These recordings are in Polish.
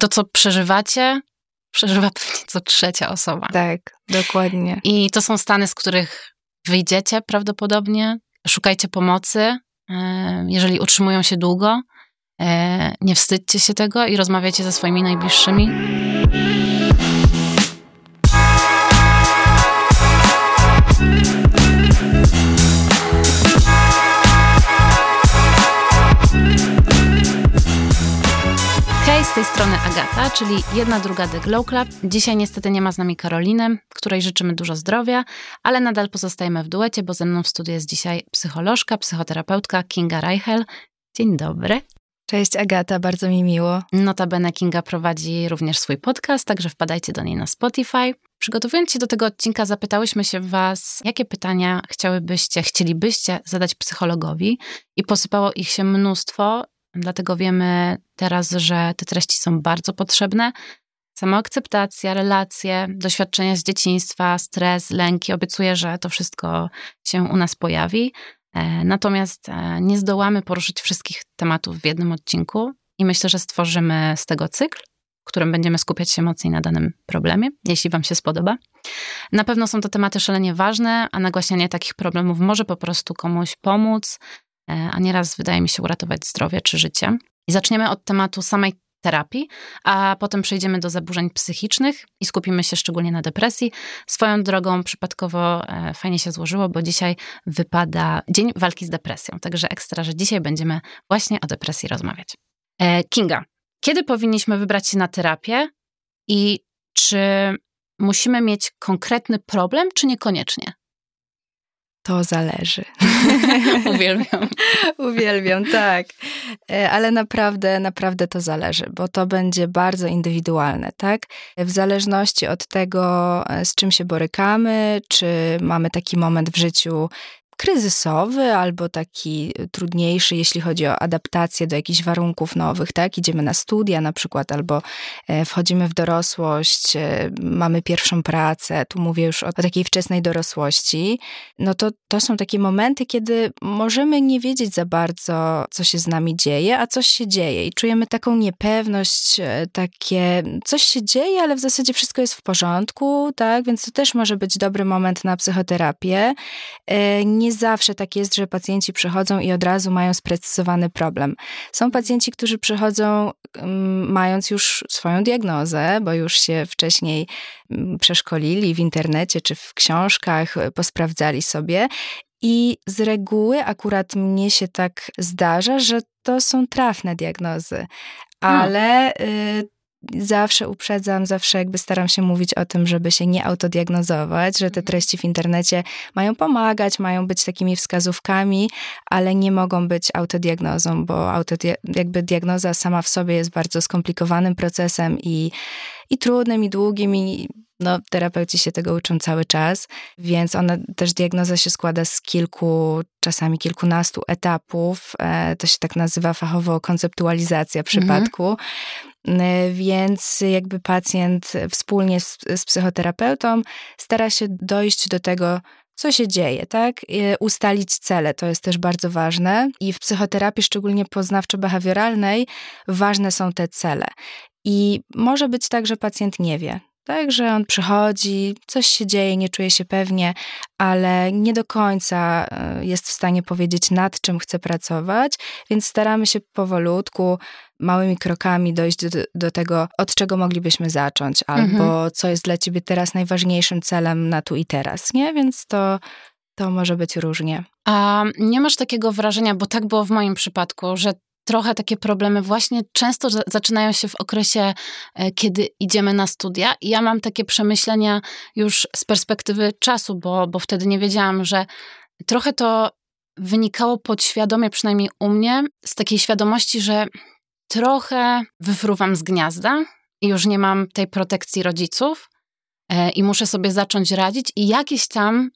To, co przeżywacie, przeżywa pewnie co trzecia osoba. Tak, dokładnie. I to są stany, z których wyjdziecie prawdopodobnie. Szukajcie pomocy, e, jeżeli utrzymują się długo. E, nie wstydźcie się tego i rozmawiajcie ze swoimi najbliższymi. Hej, z tej strony Agata, czyli jedna druga The Glow Club. Dzisiaj niestety nie ma z nami Karoliny, której życzymy dużo zdrowia, ale nadal pozostajemy w duecie, bo ze mną w studiu jest dzisiaj psycholożka, psychoterapeutka Kinga Reichel. Dzień dobry. Cześć Agata, bardzo mi miło. Notabene Kinga prowadzi również swój podcast, także wpadajcie do niej na Spotify. Przygotowując się do tego odcinka, zapytałyśmy się Was, jakie pytania chciałybyście, chcielibyście zadać psychologowi i posypało ich się mnóstwo, dlatego wiemy teraz, że te treści są bardzo potrzebne. Samoakceptacja, relacje, doświadczenia z dzieciństwa, stres, lęki. Obiecuję, że to wszystko się u nas pojawi. E, natomiast e, nie zdołamy poruszyć wszystkich tematów w jednym odcinku i myślę, że stworzymy z tego cykl, w którym będziemy skupiać się mocniej na danym problemie, jeśli Wam się spodoba. Na pewno są to tematy szalenie ważne, a nagłaśnianie takich problemów może po prostu komuś pomóc, a nieraz wydaje mi się uratować zdrowie czy życie. I zaczniemy od tematu samej terapii, a potem przejdziemy do zaburzeń psychicznych i skupimy się szczególnie na depresji. Swoją drogą przypadkowo e, fajnie się złożyło, bo dzisiaj wypada Dzień Walki z Depresją. Także ekstra, że dzisiaj będziemy właśnie o depresji rozmawiać. E, Kinga, kiedy powinniśmy wybrać się na terapię i czy musimy mieć konkretny problem, czy niekoniecznie? To zależy. Uwielbiam. Uwielbiam, tak. E, ale naprawdę, naprawdę to zależy, bo to będzie bardzo indywidualne, tak? W zależności od tego, e, z czym się borykamy, czy mamy taki moment w życiu, kryzysowy albo taki trudniejszy, jeśli chodzi o adaptację do jakichś warunków nowych, tak? Idziemy na studia na przykład, albo e, wchodzimy w dorosłość, e, mamy pierwszą pracę, tu mówię już o, takiej wczesnej dorosłości, no to to są takie momenty, kiedy możemy nie wiedzieć za bardzo, co się z nami dzieje, a coś się dzieje i czujemy taką niepewność, e, takie coś się dzieje, ale w zasadzie wszystko jest w porządku, tak? Więc to też może być dobry moment na psychoterapię. Nie nie zawsze tak jest, że pacjenci przychodzą i od razu mają sprecyzowany problem. Są pacjenci, którzy przychodzą um, mając już swoją diagnozę, bo już się wcześniej um, przeszkolili w internecie czy w książkach, posprawdzali sobie i z reguły akurat mnie się tak zdarza, że to są trafne diagnozy, hmm. ale y, zawsze uprzedzam, zawsze jakby staram się mówić o tym, żeby się nie autodiagnozować, że te mhm. treści w internecie mają pomagać, mają być takimi wskazówkami, ale nie mogą być autodiagnozą, bo autodia- jakby diagnoza sama w sobie jest bardzo skomplikowanym procesem i, i trudnym, i długim, i no, terapeuci się tego uczą cały czas, więc ona też diagnoza się składa z kilku, czasami kilkunastu etapów. E, to się tak nazywa fachowo konceptualizacja przypadku. Mhm. Więc jakby pacjent wspólnie z, z psychoterapeutą stara się dojść do tego, co się dzieje, tak? Ustalić cele, to jest też bardzo ważne. I w psychoterapii, szczególnie poznawczo-behawioralnej, ważne są te cele. I może być tak, że pacjent nie wie, tak, że on przychodzi, coś się dzieje, nie czuje się pewnie, ale nie do końca e, jest w stanie powiedzieć, nad czym chce pracować, więc staramy się powolutku, małymi krokami dojść do, do tego, od czego moglibyśmy zacząć, albo mhm. co jest dla ciebie teraz najważniejszym celem na tu i teraz, nie? Więc to, to może być różnie. A nie masz takiego wrażenia, bo tak było w moim przypadku, że trochę takie problemy właśnie często zaczynają się w okresie, e, kiedy idziemy na studia. I ja mam takie przemyślenia już z perspektywy czasu, bo, bo wtedy nie wiedziałam, że trochę to wynikało podświadomie, przynajmniej u mnie, z takiej świadomości, że trochę wyfruwam z gniazda i już nie mam tej protekcji rodziców e, i muszę sobie zacząć radzić i jakieś tam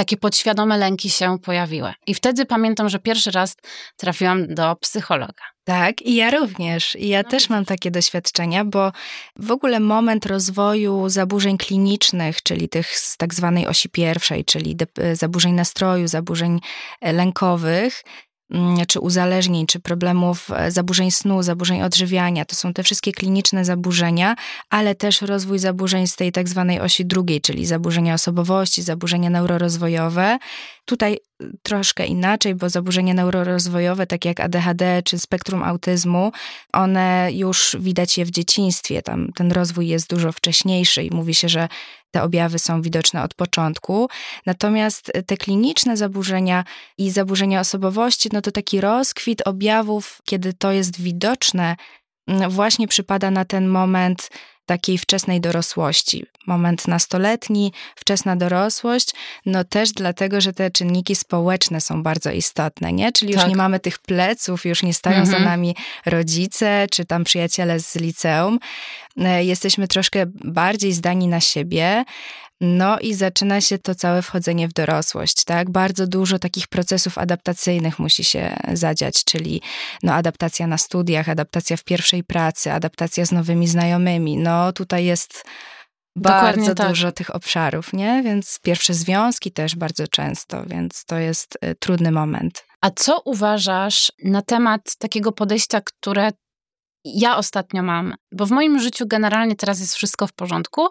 takie podświadome lęki się pojawiły. I wtedy pamiętam, że pierwszy raz trafiłam do psychologa. Tak, i ja również. I ja no. też mam takie doświadczenia, bo w ogóle moment rozwoju zaburzeń klinicznych, czyli tych z tak zwanej osi pierwszej, czyli zaburzeń nastroju, zaburzeń e, lękowych, czy uzależnień, czy problemów e, zaburzeń snu, zaburzeń odżywiania. To są te wszystkie kliniczne zaburzenia, ale też rozwój zaburzeń z tej tak zwanej osi drugiej, czyli zaburzenia osobowości, zaburzenia neurorozwojowe. Tutaj y, troszkę inaczej, bo zaburzenia neurorozwojowe, tak jak ADHD czy spektrum autyzmu, one już widać je w dzieciństwie. Tam ten rozwój jest dużo wcześniejszy i mówi się, że te objawy są widoczne od początku. Natomiast te kliniczne zaburzenia i zaburzenia osobowości, no to taki rozkwit objawów, kiedy to jest widoczne, mm, właśnie przypada na ten moment takiej wczesnej dorosłości. Moment nastoletni, wczesna dorosłość, no też dlatego, że te czynniki społeczne są bardzo istotne, nie? Czyli już tak. nie mamy tych pleców, już nie stają mhm. za nami rodzice czy tam przyjaciele z liceum. E, jesteśmy troszkę bardziej zdani na siebie, no i zaczyna się to całe wchodzenie w dorosłość, tak? Bardzo dużo takich procesów adaptacyjnych musi się zadziać, czyli no, adaptacja na studiach, adaptacja w pierwszej pracy, adaptacja z nowymi znajomymi. No tutaj jest bardzo tak. dużo tych obszarów, nie? Więc pierwsze związki też bardzo często, więc to jest y, trudny moment. A co uważasz na temat takiego podejścia, które ja ostatnio mam? Bo w moim życiu generalnie teraz jest wszystko w porządku,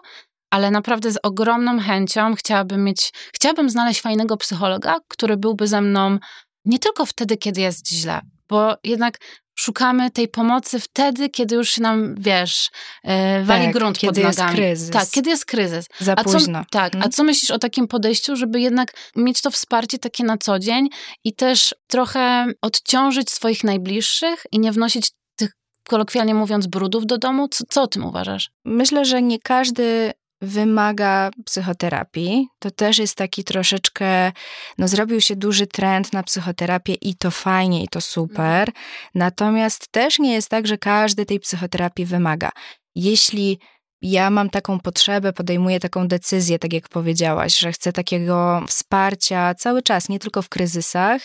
ale naprawdę z ogromną chęcią chciałabym mieć, chciałabym znaleźć fajnego psychologa, który byłby ze mną nie tylko wtedy, kiedy jest źle, bo jednak szukamy tej pomocy wtedy, kiedy już się nam, wiesz, e, wali tak, grunt kiedy pod nogami. Jest kryzys. Tak, kiedy jest kryzys. Za a późno. Co, tak, hmm. a co myślisz o takim podejściu, żeby jednak mieć to wsparcie takie na co dzień i też trochę odciążyć swoich najbliższych i nie wnosić tych, kolokwialnie mówiąc, brudów do domu? Co, co o tym uważasz? Myślę, że nie każdy wymaga psychoterapii. To też jest taki troszeczkę, no zrobił się duży trend na psychoterapię i to fajnie, i to super. Natomiast też nie jest tak, że każdy tej psychoterapii wymaga. Jeśli ja mam taką potrzebę, podejmuję taką decyzję, tak jak powiedziałaś, że chcę takiego wsparcia cały czas, nie tylko w kryzysach,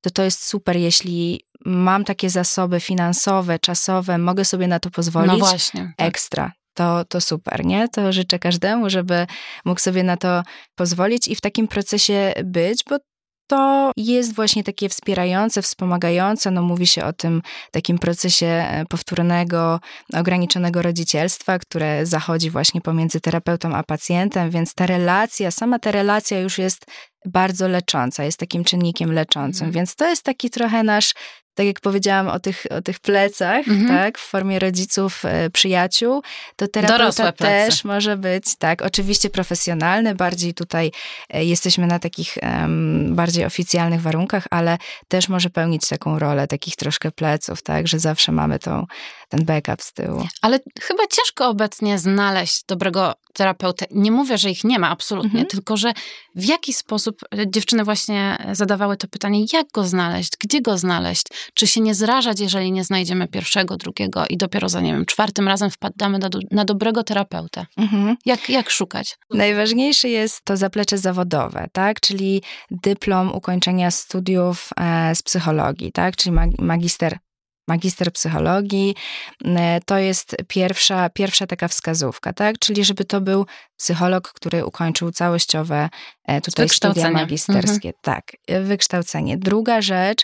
to to jest super, jeśli mam takie zasoby finansowe, czasowe, mogę sobie na to pozwolić. No właśnie. Tak. Ekstra to, to super, nie? To życzę każdemu, żeby mógł sobie na to pozwolić i w takim procesie być, bo to jest właśnie takie wspierające, wspomagające. No, mówi się o tym takim procesie e, powtórnego, ograniczonego rodzicielstwa, które zachodzi właśnie pomiędzy terapeutą a pacjentem, więc ta relacja, sama ta relacja już jest bardzo lecząca, jest takim czynnikiem leczącym, mhm. więc to jest taki trochę nasz tak jak powiedziałam o tych, o tych plecach, mhm. tak, w formie rodziców, e, przyjaciół, to terapeuta też może być, tak, oczywiście profesjonalny, bardziej tutaj e, jesteśmy na takich um, bardziej oficjalnych warunkach, ale też może pełnić taką rolę takich troszkę pleców, tak, że zawsze mamy tą, ten backup z tyłu. Ale chyba ciężko obecnie znaleźć dobrego terapeuta. Nie mówię, że ich nie ma, absolutnie, mhm. tylko że w jaki sposób e, dziewczyny właśnie zadawały to pytanie, jak go znaleźć, gdzie go znaleźć, czy się nie zrażać, jeżeli nie znajdziemy pierwszego, drugiego i dopiero za, nie wiem, czwartym razem wpadamy na, do, na dobrego terapeuta. Mhm. Jak, jak szukać? Najważniejsze jest to zaplecze zawodowe, tak? Czyli dyplom ukończenia studiów e, z psychologii, tak? Czyli magister magister psychologii, e, to jest pierwsza, pierwsza taka wskazówka, tak? Czyli żeby to był psycholog, który ukończył całościowe e, tutaj studia magisterskie. Mhm. Tak, wykształcenie. Druga rzecz,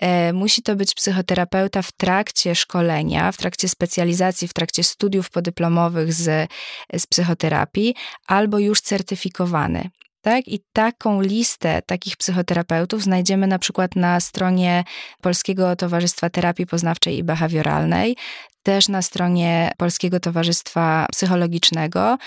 e, musi to być psychoterapeuta w trakcie szkolenia, w trakcie specjalizacji, w trakcie studiów podyplomowych z, z psychoterapii, albo już certyfikowany. Tak? I taką listę takich psychoterapeutów znajdziemy na przykład na stronie Polskiego Towarzystwa Terapii Poznawczej i Behawioralnej, też na stronie Polskiego Towarzystwa Psychologicznego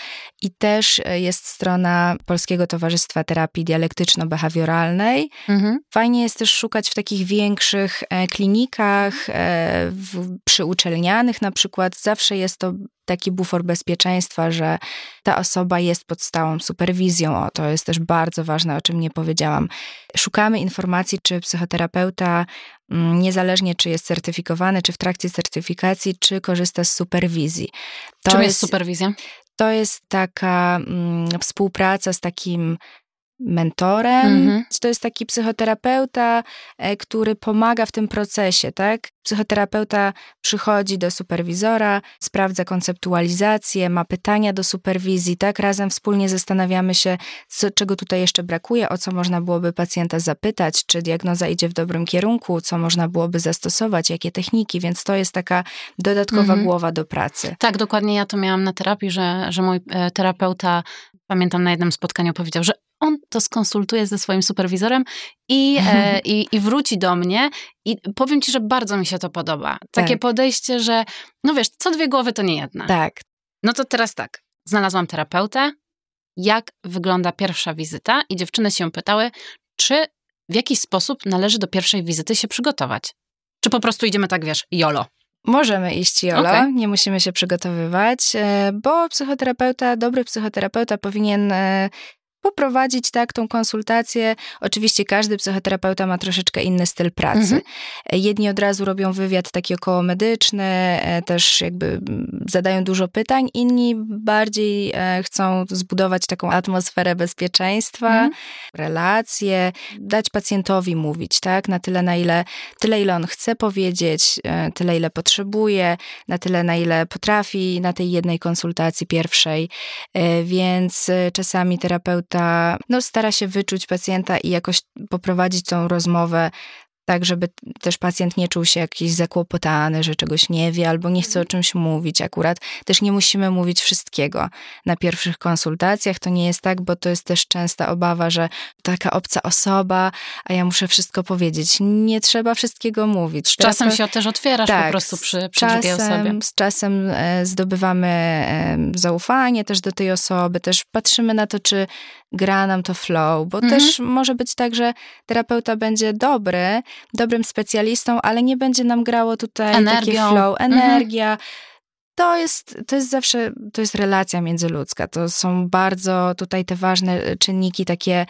i też jest strona Polskiego Towarzystwa Terapii Dialektyczno-Behawioralnej. Mhm. Fajnie jest też szukać w takich większych e, klinikach, e, w, przy uczelnianych na przykład. Zawsze jest to taki bufor bezpieczeństwa, że ta osoba jest pod stałą superwizją. O, to jest też bardzo ważne, o czym nie powiedziałam. Szukamy informacji, czy psychoterapeuta, mm, niezależnie czy jest certyfikowany, czy w trakcie certyfikacji, czy korzysta z superwizji. To Czym jest, jest superwizja? To jest taka mm, współpraca z takim mentorem. Mhm. To jest taki psychoterapeuta, e, który pomaga w tym procesie, tak? Psychoterapeuta przychodzi do superwizora, sprawdza konceptualizację, ma pytania do superwizji, tak? Razem wspólnie zastanawiamy się, co, czego tutaj jeszcze brakuje, o co można byłoby pacjenta zapytać, czy diagnoza idzie w dobrym kierunku, co można byłoby zastosować, jakie techniki, więc to jest taka dodatkowa mhm. głowa do pracy. Tak, dokładnie ja to miałam na terapii, że, że mój e, terapeuta, pamiętam na jednym spotkaniu powiedział, że on to skonsultuje ze swoim superwizorem i, e, i, i, wróci do mnie. I powiem ci, że bardzo mi się to podoba. Takie tak. podejście, że no wiesz, co dwie głowy to nie jedna. Tak. No to teraz tak. Znalazłam terapeutę. Jak wygląda pierwsza wizyta? I dziewczyny się pytały, czy w jakiś sposób należy do pierwszej wizyty się przygotować? Czy po prostu idziemy tak, wiesz, jolo? Możemy iść jolo, okay. nie musimy się przygotowywać, e, bo psychoterapeuta, dobry psychoterapeuta powinien e, poprowadzić tak tą konsultację. Oczywiście każdy psychoterapeuta ma troszeczkę inny styl pracy. Mhm. Jedni od razu robią wywiad taki około medyczny, e, też jakby zadają dużo pytań, inni bardziej e, chcą zbudować taką atmosferę bezpieczeństwa, mhm. relacje, dać pacjentowi mówić, tak, na tyle na ile, tyle ile on chce powiedzieć, e, tyle ile potrzebuje, na tyle na ile potrafi na tej jednej konsultacji pierwszej, więc czasami terapeuta terapeuta no, stara się wyczuć pacjenta i jakoś poprowadzić tą rozmowę tak, żeby też pacjent nie czuł się jakiś zakłopotany, że czegoś nie wie albo nie chce o czymś mówić akurat. Też nie musimy mówić wszystkiego na pierwszych konsultacjach. To nie jest tak, bo to jest też częsta obawa, że taka obca osoba, a ja muszę wszystko powiedzieć. Nie trzeba wszystkiego mówić. Z czasem się też otwierasz tak, po prostu przy, przy czasem, drugiej osobie. Z czasem e, zdobywamy zaufanie też do tej osoby, też patrzymy na to, czy gra nam to flow, bo mhm. też może być tak, że terapeuta będzie dobry, dobrym specjalistą, ale nie będzie nam grało tutaj Energią. takie flow, mhm. energia. To jest, to jest zawsze, to jest relacja międzyludzka. To są bardzo tutaj te ważne czynniki takie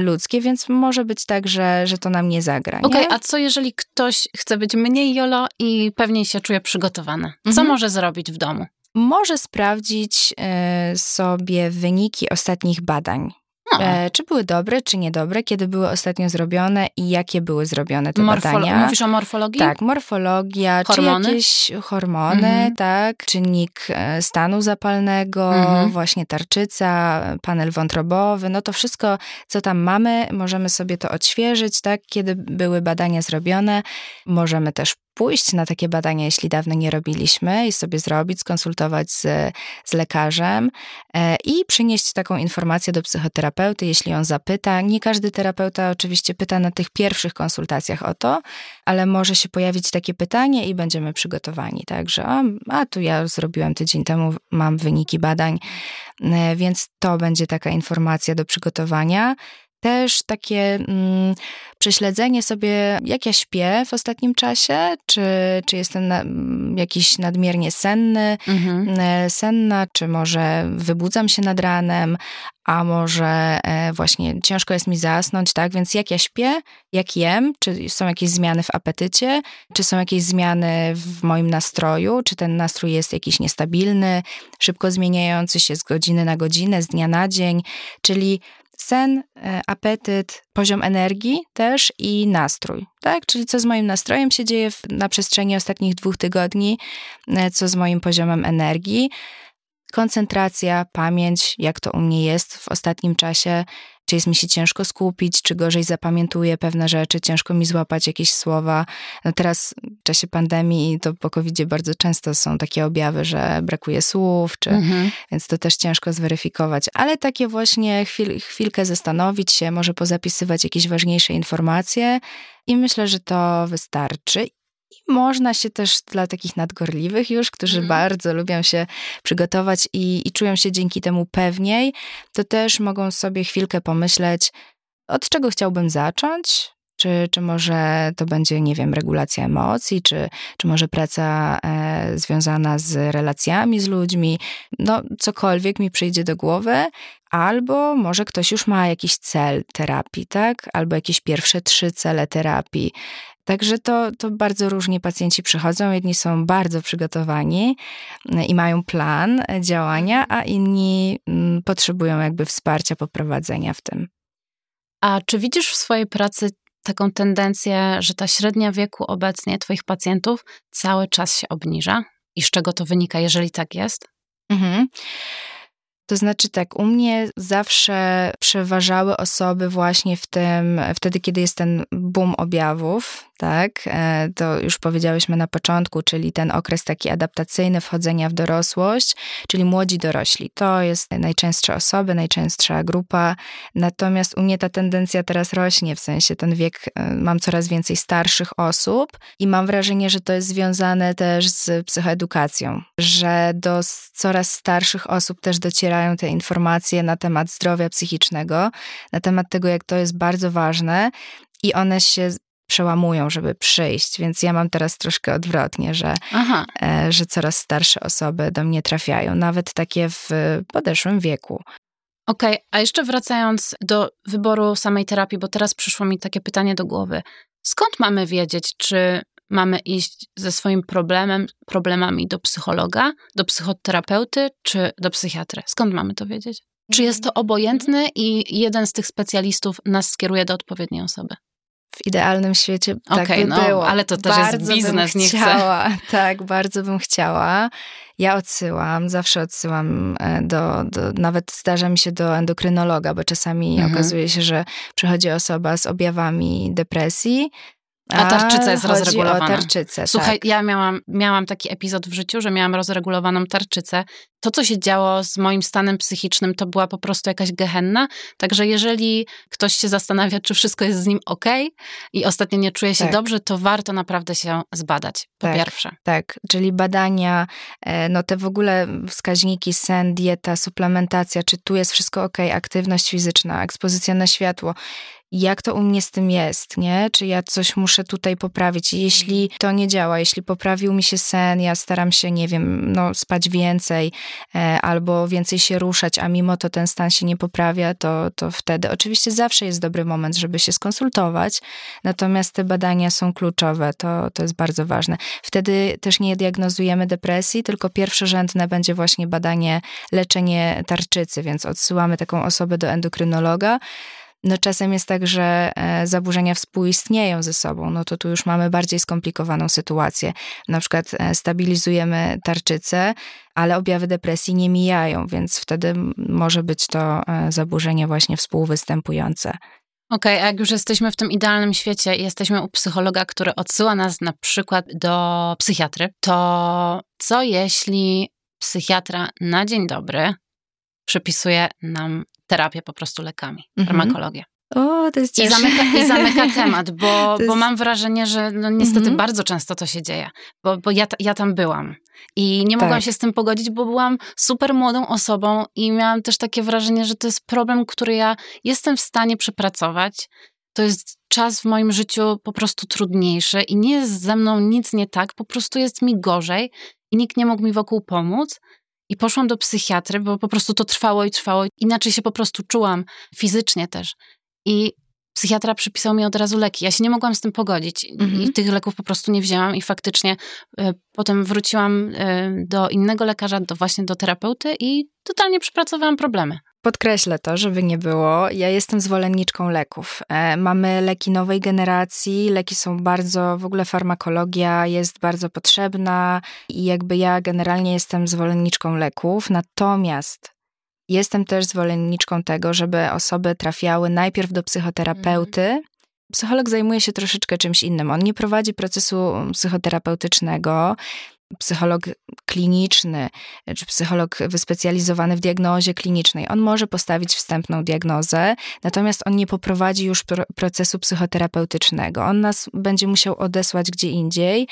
ludzkie, więc może być tak, że, że to nam nie zagra. Okej, okay, a co jeżeli ktoś chce być mniej jolo i pewniej się czuje przygotowany? Co mhm. może zrobić w domu? Może sprawdzić e, sobie wyniki ostatnich badań. E, czy były dobre, czy niedobre, kiedy były ostatnio zrobione i jakie były zrobione te Morfolo- badania. Mówisz o morfologii? Tak, morfologia, hormony? czy jakieś hormony, mhm. tak, czynnik e, stanu zapalnego, mhm. właśnie tarczyca, panel wątrobowy, no to wszystko, co tam mamy, możemy sobie to odświeżyć, tak, kiedy były badania zrobione. Możemy też pójść na takie badania, jeśli dawno nie robiliśmy, i sobie zrobić, skonsultować z, z lekarzem e, i przynieść taką informację do psychoterapeuty, jeśli on zapyta. Nie każdy terapeuta oczywiście pyta na tych pierwszych konsultacjach o to, ale może się pojawić takie pytanie i będziemy przygotowani. Także, a, a tu ja zrobiłem tydzień temu, mam wyniki badań, e, więc to będzie taka informacja do przygotowania też takie mm, prześledzenie sobie, jak ja śpię w ostatnim czasie, czy, czy jestem na, mm, jakiś nadmiernie senny, mhm. E, senna, czy może wybudzam się nad ranem, a może e, właśnie ciężko jest mi zasnąć, tak? Więc jak ja śpię, jak jem, czy są jakieś zmiany w apetycie, czy są jakieś zmiany w moim nastroju, czy ten nastrój jest jakiś niestabilny, szybko zmieniający się z godziny na godzinę, z dnia na dzień, czyli sen, e, apetyt, poziom energii też i nastrój, tak? Czyli co z moim nastrojem się dzieje na przestrzeni ostatnich dwóch tygodni, e, co z moim poziomem energii, koncentracja, pamięć, jak to u mnie jest w ostatnim czasie, czy jest mi się ciężko skupić, czy gorzej zapamiętuję pewne rzeczy, ciężko mi złapać jakieś słowa. No teraz w czasie pandemii to po covid bardzo często są takie objawy, że brakuje słów, czy, mhm. więc to też ciężko zweryfikować. Ale takie właśnie chwil, chwilkę zastanowić się, może pozapisywać jakieś ważniejsze informacje i myślę, że to wystarczy. I można się też dla takich nadgorliwych już, którzy mm. bardzo lubią się przygotować i, i czują się dzięki temu pewniej, to też mogą sobie chwilkę pomyśleć, od czego chciałbym zacząć, czy, czy może to będzie, nie wiem, regulacja emocji, czy, czy może praca e, związana z relacjami z ludźmi, no cokolwiek mi przyjdzie do głowy, albo może ktoś już ma jakiś cel terapii, tak? Albo jakieś pierwsze trzy cele terapii. Także to, to bardzo różnie pacjenci przychodzą. Jedni są bardzo przygotowani e, i mają plan działania, a inni mm, potrzebują jakby wsparcia, poprowadzenia w tym. A czy widzisz w swojej pracy taką tendencję, że ta średnia wieku obecnie Twoich pacjentów cały czas się obniża? I z czego to wynika, jeżeli tak jest? Mhm. To znaczy tak, u mnie zawsze przeważały osoby właśnie w tym, wtedy, kiedy jest ten boom objawów, tak? E, to już powiedziałyśmy na początku, czyli ten okres taki adaptacyjny wchodzenia w dorosłość, czyli młodzi dorośli. To jest najczęstsze osoby, najczęstsza grupa. Natomiast u mnie ta tendencja teraz rośnie, w sensie ten wiek, e, mam coraz więcej starszych osób i mam wrażenie, że to jest związane też z psychoedukacją, że do coraz starszych osób też te informacje na temat zdrowia psychicznego, na temat tego, jak to jest bardzo ważne i one się przełamują, żeby przyjść, więc ja mam teraz troszkę odwrotnie, że, e, że coraz starsze osoby do mnie trafiają, nawet takie w podeszłym wieku. Okej, okay, a jeszcze wracając do wyboru samej terapii, bo teraz przyszło mi takie pytanie do głowy. Skąd mamy wiedzieć, czy mamy iść ze swoim problemem, problemami do psychologa, do psychoterapeuty czy do psychiatry? Skąd mamy to wiedzieć? Czy jest to obojętne i jeden z tych specjalistów nas skieruje do odpowiedniej osoby? w idealnym świecie tak okay, by no, było. Ale to też bardzo jest biznes, nie chciała, chcę. Tak, bardzo bym chciała. Ja odsyłam, zawsze odsyłam e, do, do, nawet zdarza mi się do endokrynologa, bo czasami mhm. okazuje się, że przychodzi osoba z objawami depresji, a tarczyca jest rozregulowana. O tarczycę, Słuchaj, tak. ja miałam, miałam taki epizod w życiu, że miałam rozregulowaną tarczycę. To, co się działo z moim stanem psychicznym, to była po prostu jakaś gehenna. Także jeżeli ktoś się zastanawia, czy wszystko jest z nim ok i ostatnio nie czuje się tak. dobrze, to warto naprawdę się zbadać, po tak, pierwsze. Tak, czyli badania, e, no te w ogóle wskaźniki, sen, dieta, suplementacja, czy tu jest wszystko ok, aktywność fizyczna, ekspozycja na światło jak to u mnie z tym jest, nie? Czy ja coś muszę tutaj poprawić? Jeśli mhm. to nie działa, jeśli poprawił mi się sen, ja staram się, nie wiem, no, spać więcej e, albo więcej się ruszać, a mimo to ten stan się nie poprawia, to, to wtedy oczywiście zawsze jest dobry moment, żeby się skonsultować, natomiast te badania są kluczowe, to, to jest bardzo ważne. Wtedy też nie diagnozujemy depresji, tylko pierwszorzędne będzie właśnie badanie, leczenie tarczycy, więc odsyłamy taką osobę do endokrynologa, no czasem jest tak, że e, zaburzenia współistnieją ze sobą, no to tu już mamy bardziej skomplikowaną sytuację. Na przykład e, stabilizujemy tarczycę, ale objawy depresji nie mijają, więc wtedy może być to e, zaburzenie właśnie współwystępujące. Okej, okay, a jak już jesteśmy w tym idealnym świecie i jesteśmy u psychologa, który odsyła nas na przykład do psychiatry, to co jeśli psychiatra na dzień dobry przepisuje nam terapię po prostu lekami, mhm. farmakologię. O, to jest. I zamyka, I zamyka temat, bo, jest... bo mam wrażenie, że no niestety mhm. bardzo często to się dzieje, bo, bo ja, ja tam byłam i nie mogłam tak. się z tym pogodzić, bo byłam super młodą osobą i miałam też takie wrażenie, że to jest problem, który ja jestem w stanie przepracować. To jest czas w moim życiu po prostu trudniejszy i nie jest ze mną nic nie tak, po prostu jest mi gorzej i nikt nie mógł mi wokół pomóc. I poszłam do psychiatry, bo po prostu to trwało i trwało. Inaczej się po prostu czułam fizycznie też. I psychiatra przypisał mi od razu leki. Ja się nie mogłam z tym pogodzić mhm. i tych leków po prostu nie wzięłam i faktycznie y, potem wróciłam y, do innego lekarza, do właśnie do terapeuty i totalnie przepracowałam problemy. Podkreślę to, żeby nie było. Ja jestem zwolenniczką leków. E, mamy leki nowej generacji, leki są bardzo, w ogóle farmakologia jest bardzo potrzebna i jakby ja generalnie jestem zwolenniczką leków. Natomiast jestem też zwolenniczką tego, żeby osoby trafiały najpierw do psychoterapeuty. Mhm. Psycholog zajmuje się troszeczkę czymś innym. On nie prowadzi procesu psychoterapeutycznego, psycholog kliniczny, czy psycholog wyspecjalizowany w diagnozie klinicznej, on może postawić wstępną diagnozę, natomiast on nie poprowadzi już procesu psychoterapeutycznego. On nas będzie musiał odesłać gdzie indziej,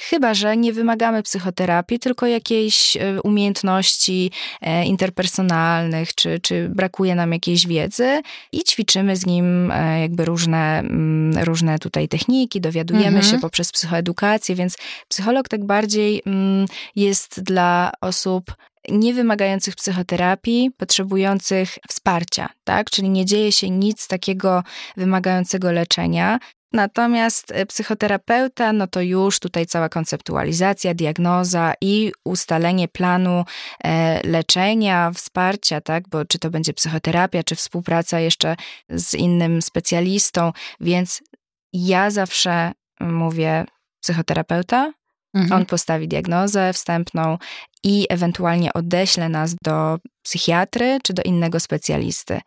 chyba że nie wymagamy psychoterapii, tylko jakiejś e, umiejętności e, interpersonalnych, czy, czy brakuje nam jakiejś wiedzy i ćwiczymy z nim e, jakby różne, mm, różne tutaj techniki, dowiadujemy mhm. się poprzez psychoedukację, więc psycholog tak bardziej Mm, jest dla osób nie wymagających psychoterapii, potrzebujących wsparcia, tak? Czyli nie dzieje się nic takiego wymagającego leczenia. Natomiast e, psychoterapeuta, no to już tutaj cała konceptualizacja, diagnoza i ustalenie planu e, leczenia, wsparcia, tak? Bo czy to będzie psychoterapia, czy współpraca jeszcze z innym specjalistą, więc ja zawsze mówię psychoterapeuta, mhm. on postawi diagnozę wstępną i ewentualnie odeśle nas do psychiatry czy do innego specjalisty.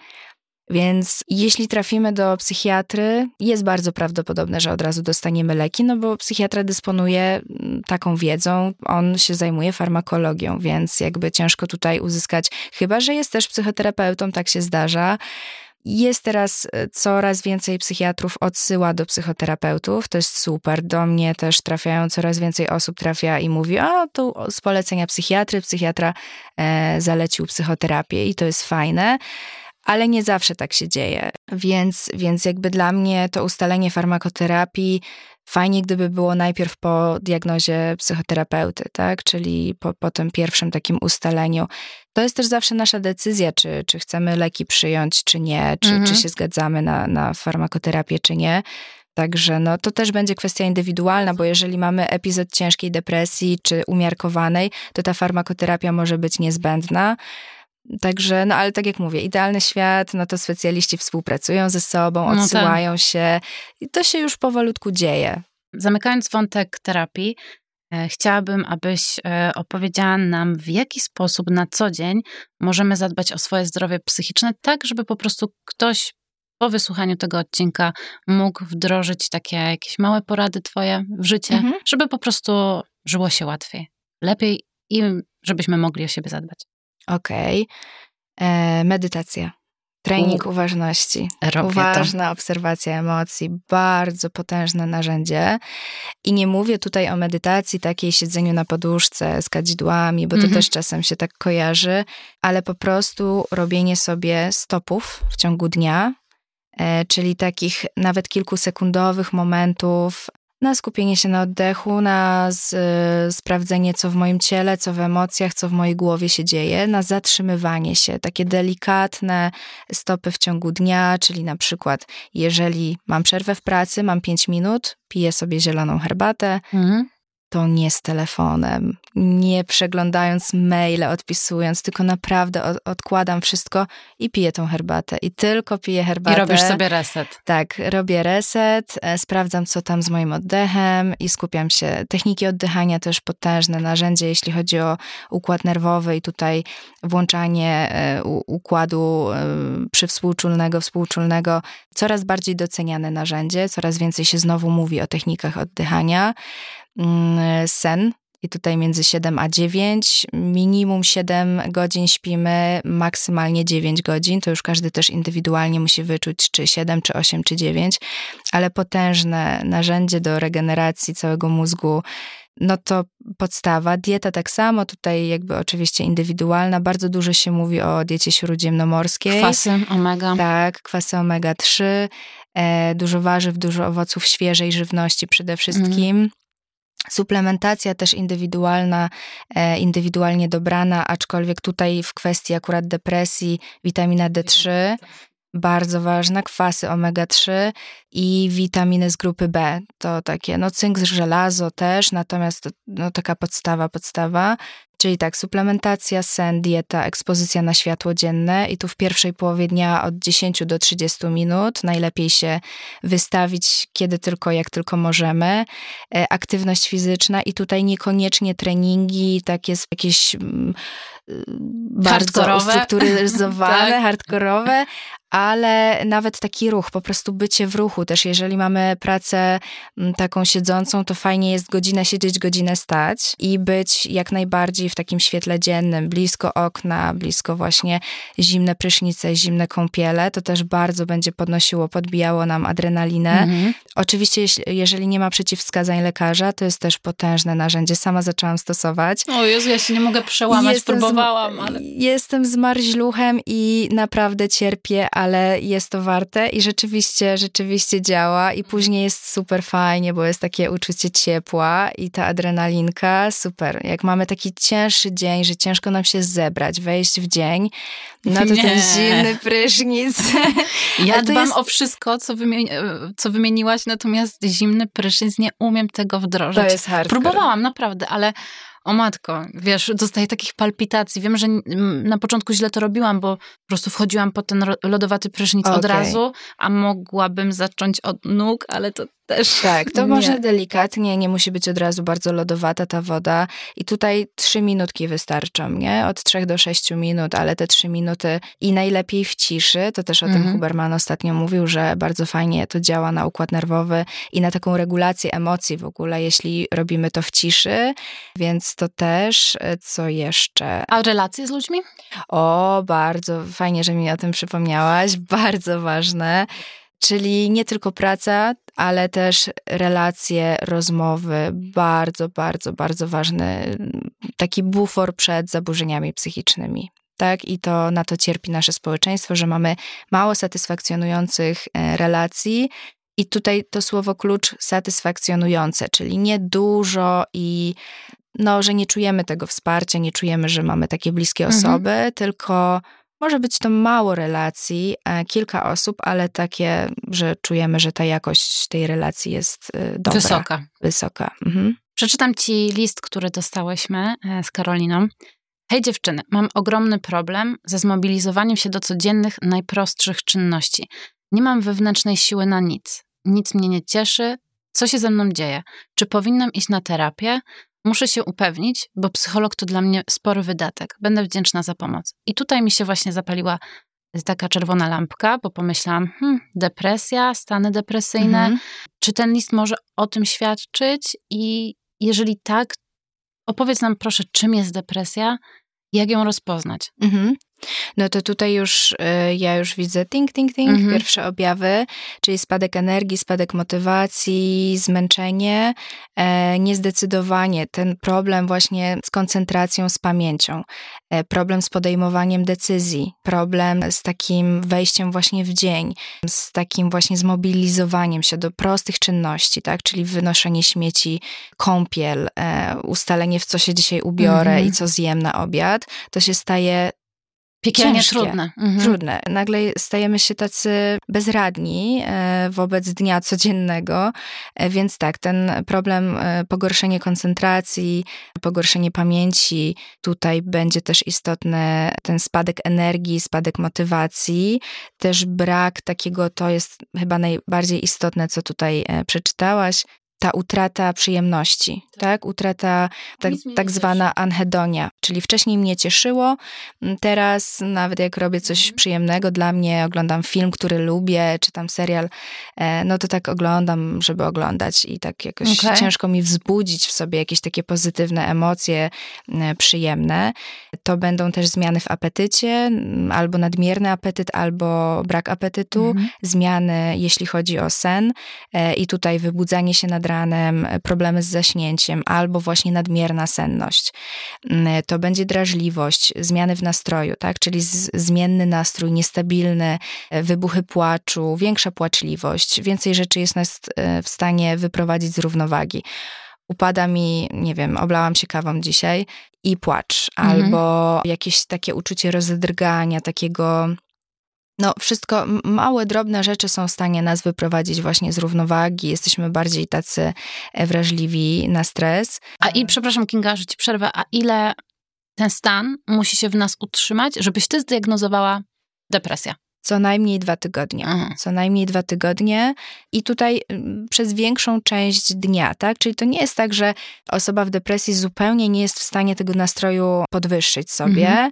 Więc jeśli trafimy do psychiatry, jest bardzo prawdopodobne, że od razu dostaniemy leki, no bo psychiatra dysponuje mm, taką wiedzą, on się zajmuje farmakologią, więc jakby ciężko tutaj uzyskać, chyba że jest też psychoterapeutą, tak się zdarza. Jest teraz e, coraz więcej psychiatrów odsyła do psychoterapeutów, to jest super. Do mnie też trafiają coraz więcej osób trafia i mówi: A tu z polecenia psychiatry, psychiatra e, zalecił psychoterapię i to jest fajne ale nie zawsze tak się dzieje. Więc, więc jakby dla mnie to ustalenie farmakoterapii fajnie, gdyby było najpierw po diagnozie psychoterapeuty, tak? Czyli po, po tym pierwszym takim ustaleniu. To jest też zawsze nasza decyzja, czy, czy chcemy leki przyjąć, czy nie, czy, mhm. czy się zgadzamy na, na farmakoterapię, czy nie. Także no, to też będzie kwestia indywidualna, bo jeżeli mamy epizod ciężkiej depresji czy umiarkowanej, to ta farmakoterapia może być niezbędna. Także, no ale tak jak mówię, idealny świat, no to specjaliści współpracują ze sobą, odsyłają no tak. się i to się już powolutku dzieje. Zamykając wątek terapii, e, chciałabym, abyś e, opowiedziała nam, w jaki sposób na co dzień możemy zadbać o swoje zdrowie psychiczne, tak żeby po prostu ktoś po wysłuchaniu tego odcinka mógł wdrożyć takie jakieś małe porady twoje w życie, mhm. żeby po prostu żyło się łatwiej, lepiej i żebyśmy mogli o siebie zadbać. Okej. Okay. E, medytacja. Trening uważności. Robię Uważna to. obserwacja emocji. Bardzo potężne narzędzie. I nie mówię tutaj o medytacji takiej siedzeniu na poduszce z kadzidłami, bo to -hmm. też czasem się tak kojarzy, ale po prostu robienie sobie stopów w ciągu dnia, e, czyli takich nawet kilkusekundowych momentów na skupienie się na oddechu, na z, y, sprawdzenie, co w moim ciele, co w emocjach, co w mojej głowie się dzieje, na zatrzymywanie się, takie delikatne stopy w ciągu dnia, czyli na przykład, jeżeli mam przerwę w pracy, mam 5 minut, piję sobie zieloną herbatę, mhm to nie z telefonem, nie przeglądając maile, odpisując, tylko naprawdę od, odkładam wszystko i piję tą herbatę. I tylko piję herbatę. I robisz sobie reset. Tak, robię reset, e, sprawdzam, co tam z moim oddechem i skupiam się. Techniki oddychania też potężne narzędzie, jeśli chodzi o układ nerwowy i tutaj włączanie e, układu e, przywspółczulnego, współczulnego, coraz bardziej doceniane narzędzie, coraz więcej się znowu mówi o technikach oddychania. Mm, sen. I tutaj między 7 a 9, minimum 7 godzin śpimy, maksymalnie 9 godzin. To już każdy też indywidualnie musi wyczuć, czy 7, czy 8, czy 9, ale potężne narzędzie do regeneracji całego mózgu. No to podstawa. Dieta tak samo, tutaj jakby oczywiście indywidualna. Bardzo dużo się mówi o diecie śródziemnomorskiej. Kwasy omega. Tak, kwasy omega-3. E, dużo warzyw, dużo owoców świeżej żywności przede wszystkim. Mm. Suplementacja też indywidualna, e, indywidualnie dobrana, aczkolwiek tutaj w kwestii akurat depresji witamina D3 bardzo ważna, kwasy omega-3 i witaminy z grupy B. To takie, no cynk, żelazo też, natomiast to, no, taka podstawa, podstawa. Czyli tak, suplementacja, sen, dieta, ekspozycja na światło dzienne i tu w pierwszej połowie dnia od 10 do 30 minut najlepiej się wystawić kiedy tylko, jak tylko możemy. E, aktywność fizyczna i tutaj niekoniecznie treningi, takie jakieś mm, bardzo ustrukturyzowane, tak. hardkorowe, ale nawet taki ruch, po prostu bycie w ruchu. Też jeżeli mamy pracę mm, taką siedzącą, to fajnie jest godzinę siedzieć, godzinę stać i być jak najbardziej w takim świetle dziennym, blisko okna, blisko właśnie zimne prysznice, zimne kąpiele. To też bardzo będzie podnosiło, podbijało nam adrenalinę. Mhm. Oczywiście, jeżeli nie ma przeciwwskazań lekarza, to jest też potężne narzędzie. Sama zaczęłam stosować. O Jezu, ja się nie mogę przełamać. Jestem Próbowałam ale... Jestem zmarzluchem i naprawdę cierpię, ale jest to warte i rzeczywiście, rzeczywiście działa i później jest super fajnie, bo jest takie uczucie ciepła i ta adrenalinka, super. Jak mamy taki cięższy dzień, że ciężko nam się zebrać, wejść w dzień, no to Nie. ten zimny prysznic. Ja dbam jest... o wszystko, co, wymieni co wymieniłaś, natomiast zimny prysznic nie umiem tego wdrożyć. To jest hardcore. Próbowałam, naprawdę, ale o matko, wiesz, dostaję takich palpitacji. Wiem, że na początku źle to robiłam, bo po prostu wchodziłam po ten lodowaty prysznic okay. od razu, a mogłabym zacząć od nóg, ale to też. Tak, to nie. można delikatnie, nie musi być od razu bardzo lodowata ta woda. I tutaj trzy minutki wystarczą, nie? Od trzech do sześciu minut, ale te trzy minuty i najlepiej w ciszy. To też o mhm. tym Huberman ostatnio mówił, że bardzo fajnie to działa na układ nerwowy i na taką regulację emocji w ogóle, jeśli robimy to w ciszy. Więc to też, co jeszcze? A relacje z ludźmi? O, bardzo fajnie, że mi o tym przypomniałaś. Bardzo ważne. Czyli nie tylko praca, ale też relacje, rozmowy, bardzo, bardzo, bardzo ważny taki bufor przed zaburzeniami psychicznymi. Tak, i to na to cierpi nasze społeczeństwo, że mamy mało satysfakcjonujących e, relacji. I tutaj to słowo klucz satysfakcjonujące, czyli nie dużo i no, że nie czujemy tego wsparcia, nie czujemy, że mamy takie bliskie mhm. osoby, mhm. tylko może być to mało relacji, e, kilka osób, ale takie, że czujemy, że ta jakość tej relacji jest e, dobra. Wysoka. Wysoka. Mhm. Przeczytam ci list, który dostałyśmy e, z Karoliną. Hej dziewczyny, mam ogromny problem ze zmobilizowaniem się do codziennych, najprostszych czynności. Nie mam wewnętrznej siły na nic. Nic mnie nie cieszy. Co się ze mną dzieje? Czy powinnam iść na terapię? Muszę się upewnić, bo psycholog to dla mnie spory wydatek. Będę wdzięczna za pomoc. I tutaj mi się właśnie zapaliła taka czerwona lampka, bo pomyślałam, hmm, depresja, stany depresyjne. Mhm. Czy ten list może o tym świadczyć? I jeżeli tak, opowiedz nam proszę, czym jest depresja, jak ją rozpoznać. Mhm. No to tutaj już y, ja już widzę ting, ting, ting, mhm. pierwsze objawy, czyli spadek energii, spadek motywacji, zmęczenie, e, niezdecydowanie, ten problem właśnie z koncentracją, z pamięcią, e, problem z podejmowaniem decyzji, problem z takim wejściem właśnie w dzień, z takim właśnie zmobilizowaniem się do prostych czynności, tak, czyli wynoszenie śmieci, kąpiel, e, ustalenie w co się dzisiaj ubiorę mhm. i co zjem na obiad, to się staje Piekielnie ciężkie, trudne. Mhm. Trudne. Nagle stajemy się tacy bezradni e, wobec dnia codziennego, e, więc tak, ten problem e, pogorszenie koncentracji, pogorszenie pamięci, tutaj będzie też istotny ten spadek energii, spadek motywacji, też brak takiego, to jest chyba najbardziej istotne, co tutaj przeczytałaś, ta utrata przyjemności, tak? tak? Utrata tak, tak zwana anhedonia, czyli wcześniej mnie cieszyło, teraz nawet jak robię coś mhm. przyjemnego dla mnie, oglądam film, który lubię, czytam serial, e, no to tak oglądam, żeby oglądać i tak jakoś okay. ciężko mi wzbudzić w sobie jakieś takie pozytywne emocje przyjemne. To będą też zmiany w apetycie, albo nadmierny apetyt, albo brak apetytu, mhm. zmiany jeśli chodzi o sen e, i tutaj wybudzanie się nad ranem, problemy z zaśnięciem albo właśnie nadmierna senność. Mm, to będzie drażliwość, zmiany w nastroju, tak? czyli zmienny nastrój, niestabilny, e, wybuchy płaczu, większa płaczliwość, więcej rzeczy jest nas e, w stanie wyprowadzić z równowagi upada mi, nie wiem, oblałam się kawą dzisiaj i płacz, mhm. albo jakieś takie uczucie rozedrgania, takiego no, wszystko, małe, drobne rzeczy są w stanie nas wyprowadzić właśnie z równowagi. Jesteśmy bardziej tacy e, wrażliwi na stres. A i, przepraszam, Kinga, że ci przerwę, a ile ten stan musi się w nas utrzymać, żebyś ty zdiagnozowała depresję? Co najmniej dwa tygodnie. Mhm. Co najmniej dwa tygodnie. I tutaj przez większą część dnia, tak? Czyli to nie jest tak, że osoba w depresji zupełnie nie jest w stanie tego nastroju podwyższyć sobie. Mhm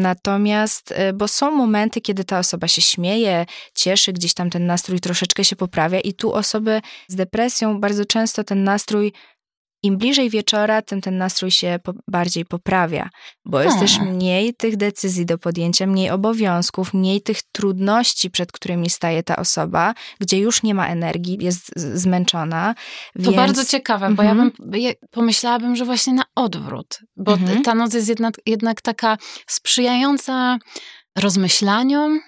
Natomiast, y, bo są momenty, kiedy ta osoba się śmieje, cieszy, gdzieś tam ten nastrój troszeczkę się poprawia, i tu osoby z depresją bardzo często ten nastrój im bliżej wieczora, tym ten nastrój się po, bardziej poprawia, bo jest też mniej tych decyzji do podjęcia, mniej obowiązków, mniej tych trudności, przed którymi staje ta osoba, gdzie już nie ma energii, jest zmęczona. To więc... bardzo ciekawe, bo mhm. ja bym ja pomyślałabym, że właśnie na odwrót, bo mhm. ta noc jest jednak, jednak taka sprzyjająca rozmyślaniom,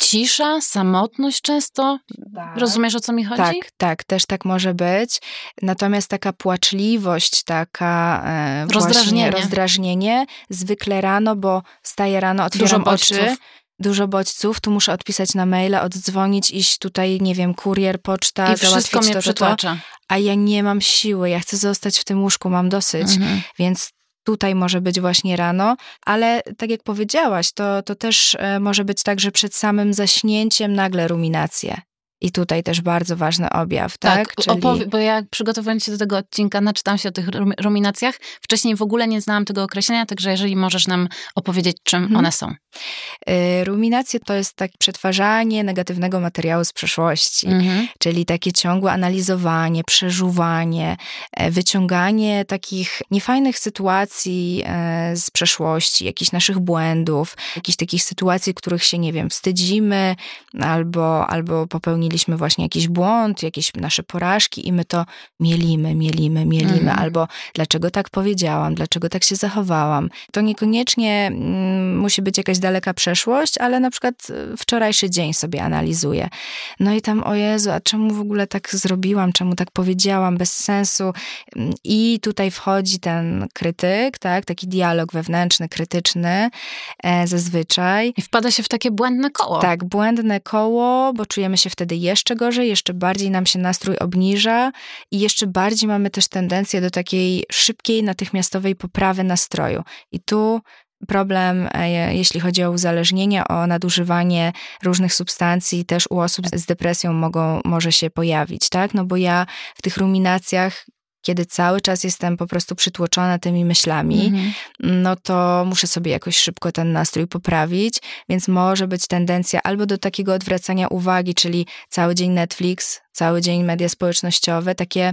cisza, samotność często. Tak. Rozumiesz, o co mi chodzi? Tak, tak, też tak może być. Natomiast taka płaczliwość, taka e, rozdrażnienie. rozdrażnienie, zwykle rano, bo wstaję rano, otwieram Dużo oczy, dużo bodźców, tu muszę odpisać na maile, oddzwonić, iść tutaj, nie wiem, kurier, poczta, I załatwić to, to, to, a ja nie mam siły, ja chcę zostać w tym łóżku, mam dosyć, mhm. więc tutaj może być właśnie rano, ale tak jak powiedziałaś, to, to też e, może być tak, że przed samym zaśnięciem nagle ruminacje. I tutaj też bardzo ważny objaw, tak? tak Czyli... bo ja przygotowując się do tego odcinka, naczytałam się o tych ruminacjach. Wcześniej w ogóle nie znałam tego określenia, także jeżeli możesz nam opowiedzieć, czym hmm. one są. Y, ruminacje to jest tak przetwarzanie negatywnego materiału z przeszłości, mhm. czyli takie ciągłe analizowanie, przeżuwanie, e, wyciąganie takich niefajnych sytuacji e, z przeszłości, jakichś naszych błędów, jakichś takich sytuacji, których się, nie wiem, wstydzimy albo, albo popełniliśmy właśnie jakiś błąd, jakieś nasze porażki i my to mielimy, mielimy, mielimy, mhm. albo dlaczego tak powiedziałam, dlaczego tak się zachowałam. To niekoniecznie mm, musi być jakaś daleka przeszłość, ale na przykład e, wczorajszy dzień sobie analizuję. No i tam, o Jezu, a czemu w ogóle tak zrobiłam, czemu tak powiedziałam, bez sensu. I tutaj wchodzi ten krytyk, tak, taki dialog wewnętrzny, krytyczny e, zazwyczaj. I wpada się w takie błędne koło. Tak, błędne koło, bo czujemy się wtedy jeszcze gorzej, jeszcze bardziej nam się nastrój obniża i jeszcze bardziej mamy też tendencję do takiej szybkiej, natychmiastowej poprawy nastroju. I tu problem, e, jeśli chodzi o uzależnienie, o nadużywanie różnych substancji, też u osób z depresją mogą, może się pojawić, tak? No bo ja w tych ruminacjach kiedy cały czas jestem po prostu przytłoczona tymi myślami, mhm. no to muszę sobie jakoś szybko ten nastrój poprawić, więc może być tendencja albo do takiego odwracania uwagi, czyli cały dzień Netflix, cały dzień media społecznościowe, takie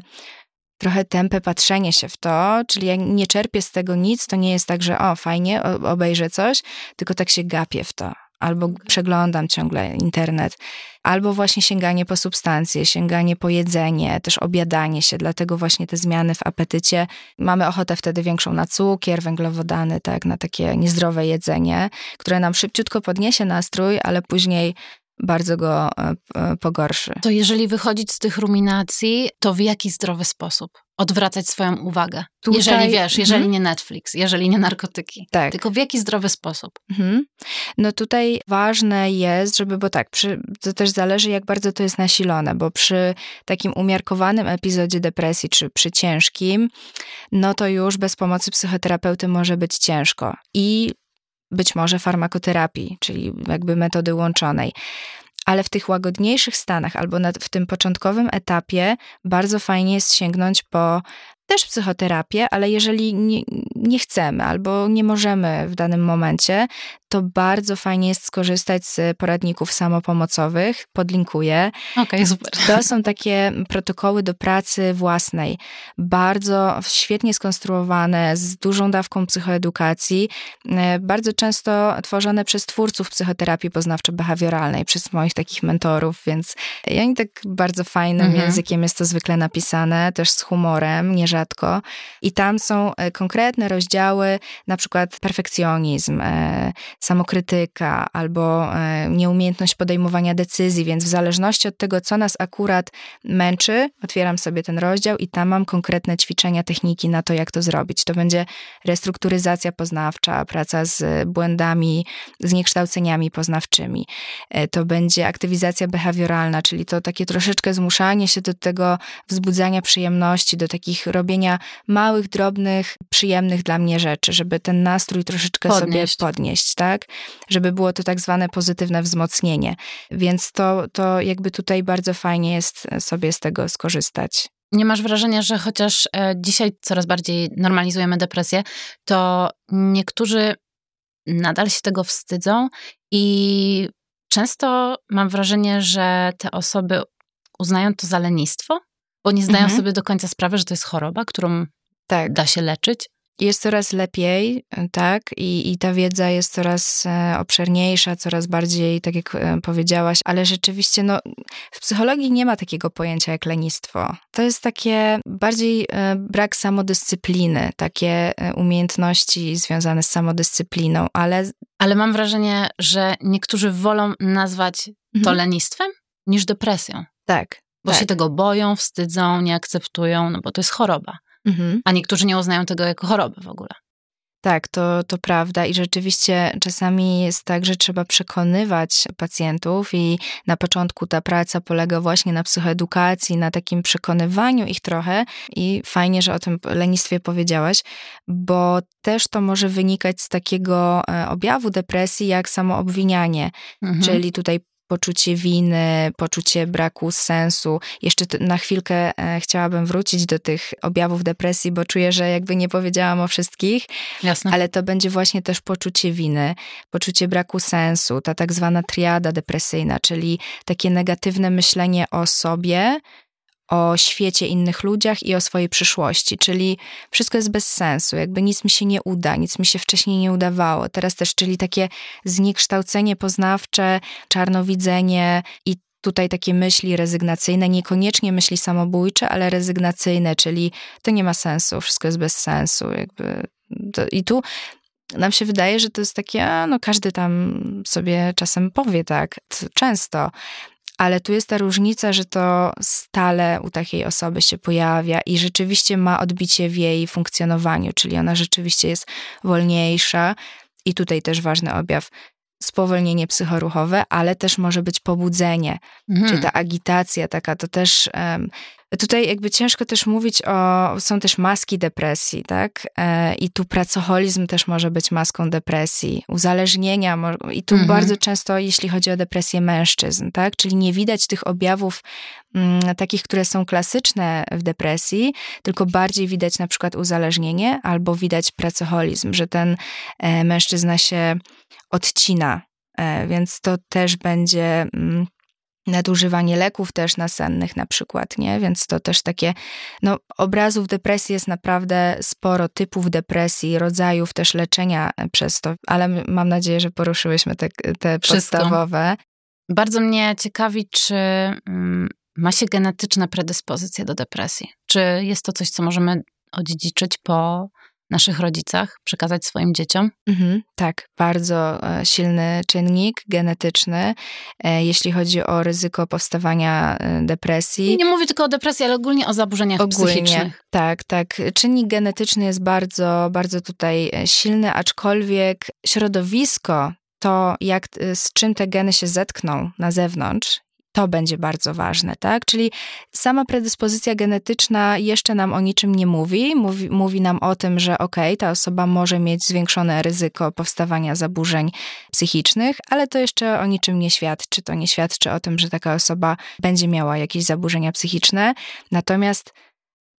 trochę tępe patrzenie się w to, czyli jak nie czerpię z tego nic, to nie jest tak, że o, fajnie, obejrzę coś, tylko tak się gapię w to. Albo przeglądam ciągle internet, albo właśnie sięganie po substancje, sięganie po jedzenie, też obiadanie się, dlatego właśnie te zmiany w apetycie. Mamy ochotę wtedy większą na cukier, węglowodany, tak, na takie niezdrowe jedzenie, które nam szybciutko podniesie nastrój, ale później bardzo go e, e, pogorszy. To jeżeli wychodzić z tych ruminacji, to w jaki zdrowy sposób odwracać swoją uwagę? Tutaj, jeżeli wiesz, jeżeli mhm. nie Netflix, jeżeli nie narkotyki. Tak. Tylko w jaki zdrowy sposób? Mhm. No tutaj ważne jest, żeby, bo tak, przy, to też zależy jak bardzo to jest nasilone, bo przy takim umiarkowanym epizodzie depresji, czy przy ciężkim, no to już bez pomocy psychoterapeuty może być ciężko. I być może farmakoterapii, czyli jakby metody łączonej. Ale w tych łagodniejszych stanach albo w tym początkowym etapie bardzo fajnie jest sięgnąć po też psychoterapię, ale jeżeli nie, nie, chcemy albo nie możemy w danym momencie, to bardzo fajnie jest skorzystać z poradników samopomocowych. Podlinkuję. Okej, okay, super. To są takie protokoły do pracy własnej. Bardzo świetnie skonstruowane, z dużą dawką psychoedukacji. E, bardzo często tworzone przez twórców psychoterapii poznawczo-behawioralnej, przez moich takich mentorów, więc i oni tak bardzo fajnym mhm. językiem jest to zwykle napisane, też z humorem, nierzadko. I tam są e, konkretne rozdziały, na przykład perfekcjonizm, e, samokrytyka albo e, nieumiejętność podejmowania decyzji, więc w zależności od tego, co nas akurat męczy, otwieram sobie ten rozdział i tam mam konkretne ćwiczenia, techniki na to, jak to zrobić. To będzie restrukturyzacja poznawcza, praca z błędami, z niekształceniami poznawczymi. E, to będzie aktywizacja behawioralna, czyli to takie troszeczkę zmuszanie się do tego wzbudzania przyjemności, do takich robienia małych, drobnych, przyjemnych dla mnie rzeczy, żeby ten nastrój troszeczkę podnieść. sobie podnieść, tak? Tak? Żeby było to tak zwane pozytywne wzmocnienie. Więc to, to jakby tutaj bardzo fajnie jest sobie z tego skorzystać. Nie masz wrażenia, że chociaż e, dzisiaj coraz bardziej normalizujemy depresję, to niektórzy nadal się tego wstydzą i często mam wrażenie, że te osoby uznają to za lenistwo, bo nie zdają mhm. sobie do końca sprawy, że to jest choroba, którą tak. da się leczyć? Jest coraz lepiej, tak, I, i ta wiedza jest coraz e, obszerniejsza, coraz bardziej, tak jak e, powiedziałaś, ale rzeczywiście, no, w psychologii nie ma takiego pojęcia jak lenistwo. To jest takie bardziej e, brak samodyscypliny, takie umiejętności związane z samodyscypliną, ale. Ale mam wrażenie, że niektórzy wolą nazwać mhm. to lenistwem niż depresją. Tak. Bo tak. się tego boją, wstydzą, nie akceptują, no bo to jest choroba. Mhm. A niektórzy nie uznają tego jako choroby w ogóle. Tak, to, to prawda i rzeczywiście czasami jest tak, że trzeba przekonywać pacjentów i na początku ta praca polega właśnie na psychoedukacji, na takim przekonywaniu ich trochę i fajnie, że o tym lenistwie powiedziałaś, bo też to może wynikać z takiego e, objawu depresji jak samoobwinianie, mhm. czyli tutaj poczucie winy, poczucie braku sensu. Jeszcze na chwilkę e, chciałabym wrócić do tych objawów depresji, bo czuję, że jakby nie powiedziałam o wszystkich, Jasne. ale to będzie właśnie też poczucie winy, poczucie braku sensu, ta tak zwana triada depresyjna, czyli takie negatywne myślenie o sobie, o świecie, innych ludziach i o swojej przyszłości, czyli wszystko jest bez sensu, jakby nic mi się nie uda, nic mi się wcześniej nie udawało. Teraz też, czyli takie zniekształcenie poznawcze, czarnowidzenie i tutaj takie myśli rezygnacyjne, niekoniecznie myśli samobójcze, ale rezygnacyjne, czyli to nie ma sensu, wszystko jest bez sensu, jakby. To, I tu nam się wydaje, że to jest takie, a no każdy tam sobie czasem powie tak, często, ale tu jest ta różnica, że to stale u takiej osoby się pojawia i rzeczywiście ma odbicie w jej funkcjonowaniu, czyli ona rzeczywiście jest wolniejsza. I tutaj też ważny objaw spowolnienie psychoruchowe, ale też może być pobudzenie, mhm. czy ta agitacja taka, to też um, Tutaj jakby ciężko też mówić o, są też maski depresji, tak? E, I tu pracoholizm też może być maską depresji, uzależnienia i tu mhm. bardzo często, jeśli chodzi o depresję mężczyzn, tak? Czyli nie widać tych objawów m, mm, takich, które są klasyczne w depresji, tylko bardziej widać na przykład uzależnienie albo widać pracoholizm, że ten e, mężczyzna się odcina, e, więc to też będzie... M, mm, nadużywanie leków też nasennych na przykład, nie? Więc to też takie, no obrazów depresji jest naprawdę sporo, typów depresji, rodzajów też leczenia przez to, ale mam nadzieję, że poruszyłyśmy te, te podstawowe. Bardzo mnie ciekawi, czy mm, ma się genetyczne predyspozycje do depresji? Czy jest to coś, co możemy odziedziczyć po naszych rodzicach, przekazać swoim dzieciom? Mhm, tak, bardzo e, silny czynnik genetyczny, e, jeśli chodzi o ryzyko powstawania e, depresji. Nie mówię tylko o depresji, ale ogólnie o zaburzeniach ogólnie, psychicznych. Tak, tak. Czynnik genetyczny jest bardzo, bardzo tutaj silny, aczkolwiek środowisko to, jak, z czym te geny się zetkną na zewnątrz, to będzie bardzo ważne, tak? Czyli sama predyspozycja genetyczna jeszcze nam o niczym nie mówi. Mówi, mówi nam o tym, że okej, okay, ta osoba może mieć zwiększone ryzyko powstawania zaburzeń psychicznych, ale to jeszcze o niczym nie świadczy. To nie świadczy o tym, że taka osoba będzie miała jakieś zaburzenia psychiczne. Natomiast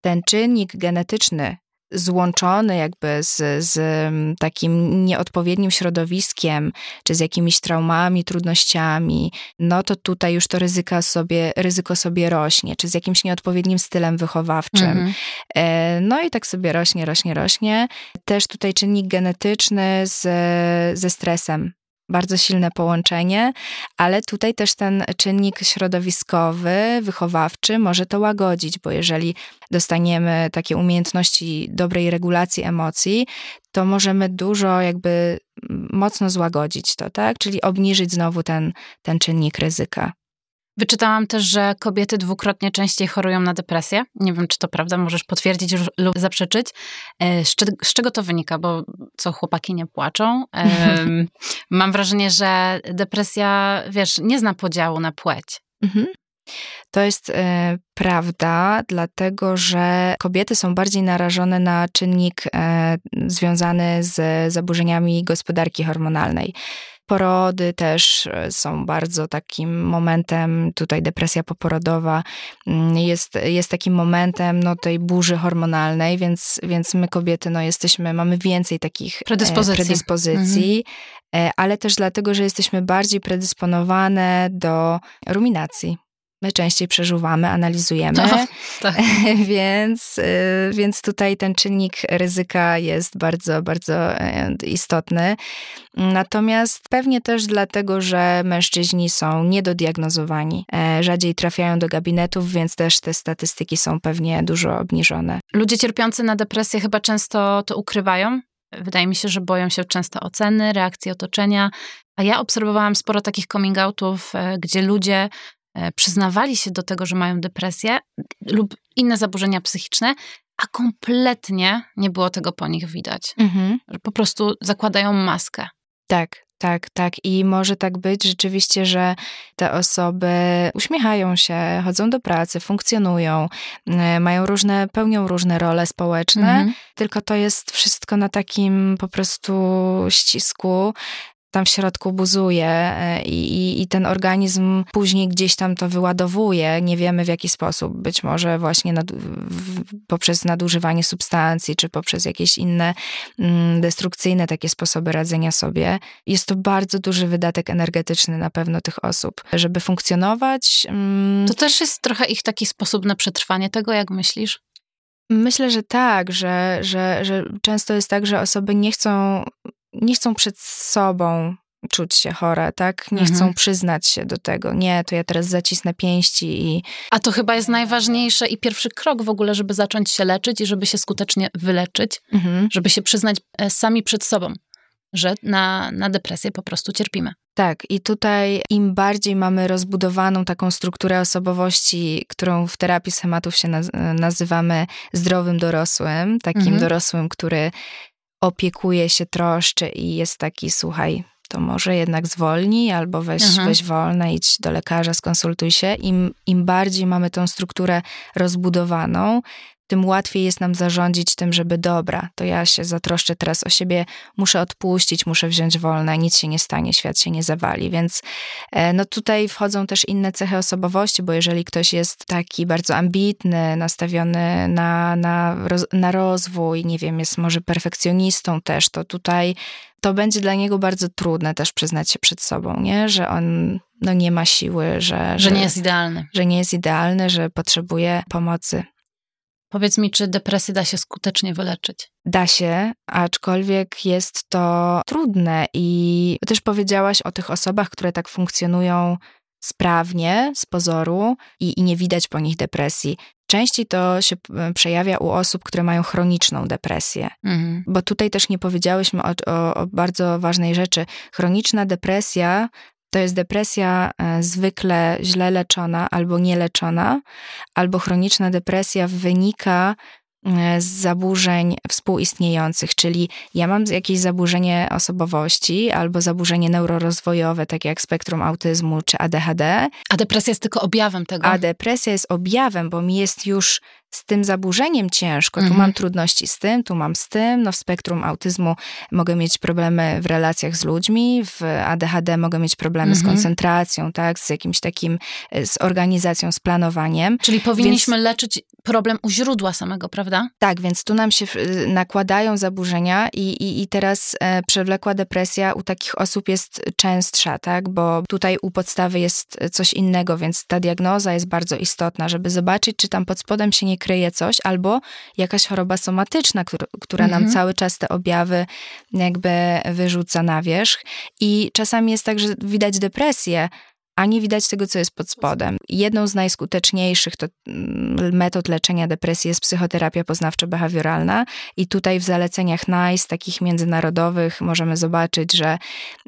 ten czynnik genetyczny, złączony jakby z, z mm, takim nieodpowiednim środowiskiem, czy z jakimiś traumami, trudnościami, no to tutaj już to ryzyko sobie, ryzyko sobie rośnie, czy z jakimś nieodpowiednim stylem wychowawczym. Mhm. E, no i tak sobie rośnie, rośnie, rośnie. Też tutaj czynnik genetyczny z, ze stresem bardzo silne połączenie, ale tutaj też ten czynnik środowiskowy, wychowawczy może to łagodzić, bo jeżeli dostaniemy takie umiejętności dobrej regulacji emocji, to możemy dużo jakby mocno złagodzić to, tak? Czyli obniżyć znowu ten, ten czynnik ryzyka. Wyczytałam też, że kobiety dwukrotnie częściej chorują na depresję. Nie wiem, czy to prawda, możesz potwierdzić lub zaprzeczyć. E, z, czego to wynika? Bo co, chłopaki nie płaczą? Mam wrażenie, że depresja, wiesz, nie zna podziału na płeć. Mhm. To jest e, prawda, dlatego że kobiety są bardziej narażone na czynnik e, związany z zaburzeniami gospodarki hormonalnej. Porody też e, są bardzo takim momentem, tutaj depresja poporodowa mm, jest, jest takim momentem no, tej burzy hormonalnej, więc, więc my kobiety no, jesteśmy, mamy więcej takich e, predyspozycji, predyspozycji mhm. E, ale też dlatego, że jesteśmy bardziej predysponowane do ruminacji my częściej przeżuwamy, analizujemy, no, tak. więc, y, więc tutaj ten czynnik ryzyka jest bardzo, bardzo e, istotny. Natomiast pewnie też dlatego, że mężczyźni są niedodiagnozowani, e, rzadziej trafiają do gabinetów, więc też te statystyki są pewnie dużo obniżone. Ludzie cierpiący na depresję chyba często to ukrywają. Wydaje mi się, że boją się często oceny, reakcji otoczenia. A ja obserwowałam sporo takich coming outów, e, gdzie ludzie przyznawali się do tego, że mają depresję lub inne zaburzenia psychiczne, a kompletnie nie było tego po nich widać. Mhm. Po prostu zakładają maskę. Tak, tak, tak. I może tak być rzeczywiście, że te osoby uśmiechają się, chodzą do pracy, funkcjonują, e, mają różne, pełnią różne role społeczne, mhm. tylko to jest wszystko na takim po prostu ścisku, tam w środku buzuje e, i, i, ten organizm później gdzieś tam to wyładowuje. Nie wiemy w jaki sposób. Być może właśnie nad, w, poprzez nadużywanie substancji, czy poprzez jakieś inne mm, destrukcyjne takie sposoby radzenia sobie. Jest to bardzo duży wydatek energetyczny na pewno tych osób. Żeby funkcjonować... Mm, to też jest trochę ich taki sposób na przetrwanie tego, jak myślisz? Myślę, że tak, że, że, że często jest tak, że osoby nie chcą nie chcą przed sobą czuć się chore, tak? Nie mhm. chcą przyznać się do tego. Nie, to ja teraz zacisnę pięści i... A to chyba jest najważniejsze i pierwszy krok w ogóle, żeby zacząć się leczyć i żeby się skutecznie wyleczyć, mhm. żeby się przyznać e, sami przed sobą, że na, na depresję po prostu cierpimy. Tak, i tutaj im bardziej mamy rozbudowaną taką strukturę osobowości, którą w terapii schematów się nazywamy zdrowym dorosłym, takim mhm. dorosłym, który opiekuje się, troszczy i jest taki, słuchaj, to może jednak zwolnij, albo weź, mhm. weź wolne, idź do lekarza, skonsultuj się. Im, Im bardziej mamy tą strukturę rozbudowaną, tym łatwiej jest nam zarządzić tym, żeby dobra, to ja się zatroszczę teraz o siebie, muszę odpuścić, muszę wziąć wolne, nic się nie stanie, świat się nie zawali. Więc e, no tutaj wchodzą też inne cechy osobowości, bo jeżeli ktoś jest taki bardzo ambitny, nastawiony na, na, na rozwój, nie wiem, jest może perfekcjonistą też, to tutaj to będzie dla niego bardzo trudne też przyznać się przed sobą, nie? że on no, nie ma siły, że, że, że nie jest idealny. Że nie jest idealny, że potrzebuje pomocy. Powiedz mi, czy depresję da się skutecznie wyleczyć? Da się, aczkolwiek jest to trudne i też powiedziałaś o tych osobach, które tak funkcjonują sprawnie z pozoru i, i nie widać po nich depresji. Częściej to się e, przejawia u osób, które mają chroniczną depresję. Mhm. Bo tutaj też nie powiedziałyśmy o, o, o, bardzo ważnej rzeczy. Chroniczna depresja to jest depresja e, zwykle źle leczona albo nieleczona, albo chroniczna depresja wynika e, z zaburzeń współistniejących, czyli ja mam jakieś zaburzenie osobowości albo zaburzenie neurorozwojowe, takie jak spektrum autyzmu czy ADHD. A depresja jest tylko objawem tego? A depresja jest objawem, bo mi jest już z tym zaburzeniem ciężko. Mhm. Tu mam trudności z tym, tu mam z tym. No w spektrum autyzmu mogę mieć problemy w relacjach z ludźmi, w ADHD mogę mieć problemy mhm. z koncentracją, tak, z jakimś takim, e, z organizacją, z planowaniem. Czyli powinniśmy więc, leczyć problem u źródła samego, prawda? Tak, więc tu nam się nakładają zaburzenia i, i, i teraz e, przewlekła depresja u takich osób jest częstsza, tak, bo tutaj u podstawy jest coś innego, więc ta diagnoza jest bardzo istotna, żeby zobaczyć, czy tam pod spodem się nie kryje coś, albo jakaś choroba somatyczna, która, która mhm. nam cały czas te objawy jakby wyrzuca na wierzch. I czasami jest tak, że widać depresję, a nie widać tego, co jest pod spodem. Jedną z najskuteczniejszych to mm, metod leczenia depresji jest psychoterapia poznawczo-behawioralna i tutaj w zaleceniach NICE, takich międzynarodowych, możemy zobaczyć, że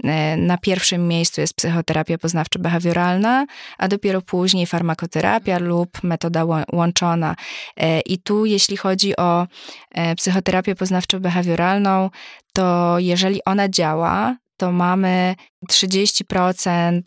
e, na pierwszym miejscu jest psychoterapia poznawczo-behawioralna, a dopiero później farmakoterapia lub metoda łączona. E, I tu, jeśli chodzi o e, psychoterapię poznawczo-behawioralną, to jeżeli ona działa, to mamy 30%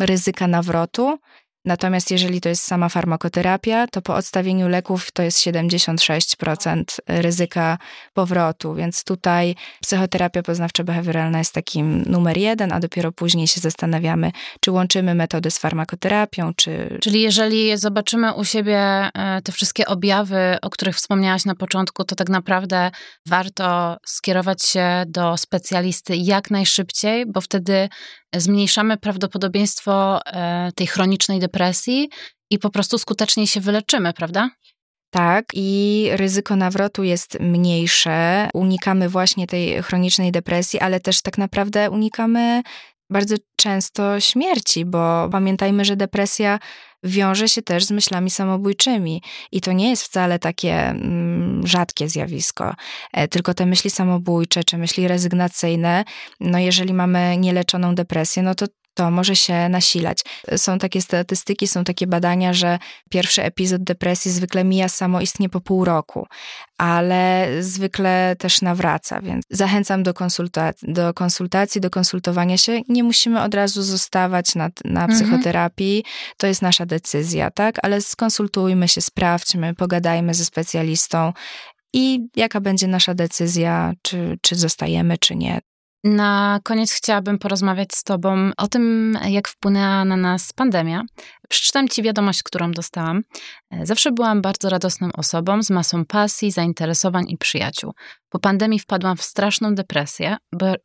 ryzyka nawrotu Natomiast jeżeli to jest sama farmakoterapia, to po odstawieniu leków to jest 76% ryzyka powrotu, więc tutaj psychoterapia poznawczo-behawioralna jest takim numer jeden, a dopiero później się zastanawiamy, czy łączymy metody z farmakoterapią, czy... Czyli jeżeli zobaczymy u siebie e, te wszystkie objawy, o których wspomniałaś na początku, to tak naprawdę warto skierować się do specjalisty jak najszybciej, bo wtedy zmniejszamy prawdopodobieństwo e, tej chronicznej depresji i po prostu skutecznie się wyleczymy, prawda? Tak, i ryzyko nawrotu jest mniejsze. Unikamy właśnie tej chronicznej depresji, ale też tak naprawdę unikamy bardzo często śmierci, bo pamiętajmy, że depresja wiąże się też z myślami samobójczymi. I to nie jest wcale takie mm, rzadkie zjawisko. E, tylko te myśli samobójcze czy myśli rezygnacyjne, no jeżeli mamy nieleczoną depresję, no to to może się nasilać. Są takie statystyki, są takie badania, że pierwszy epizod depresji zwykle mija samoistnie po pół roku, ale zwykle też nawraca, więc zachęcam do, konsultacji, do konsultacji, do konsultowania się. Nie musimy od razu zostawać na, na mhm. psychoterapii, to jest nasza decyzja, tak? Ale skonsultujmy się, sprawdźmy, pogadajmy ze specjalistą i jaka będzie nasza decyzja, czy, czy zostajemy, czy nie. Na koniec chciałabym porozmawiać z Tobą o tym, jak wpłynęła na nas pandemia. Przeczytam Ci wiadomość, którą dostałam. Zawsze byłam bardzo radosną osobą z masą pasji, zainteresowań i przyjaciół. Po pandemii wpadłam w straszną depresję,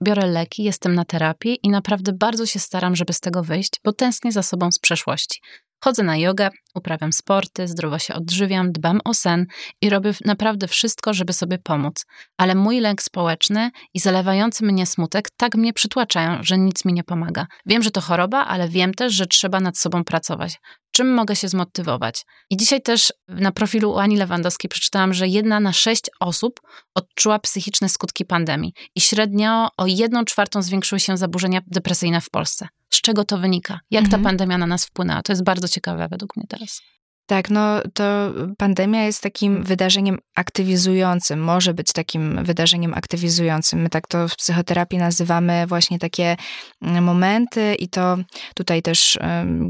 biorę leki, jestem na terapii i naprawdę bardzo się staram, żeby z tego wyjść, bo tęsknię za sobą z przeszłości. Chodzę na jogę, uprawiam sporty, zdrowo się odżywiam, dbam o sen i robię naprawdę wszystko, żeby sobie pomóc. Ale mój lęk społeczny i zalewający mnie smutek tak mnie przytłaczają, że nic mi nie pomaga. Wiem, że to choroba, ale wiem też, że trzeba nad sobą pracować czym mogę się zmotywować. I dzisiaj też na profilu Ani Lewandowskiej przeczytałam, że jedna na sześć osób odczuła psychiczne skutki pandemii i średnio o jedną czwartą zwiększyły się zaburzenia depresyjne w Polsce. Z czego to wynika? Jak mhm. ta pandemia na nas wpłynęła? To jest bardzo ciekawe według mnie teraz. Tak, no to pandemia jest takim wydarzeniem aktywizującym, może być takim wydarzeniem aktywizującym. My tak to w psychoterapii nazywamy właśnie takie mm, momenty i to tutaj też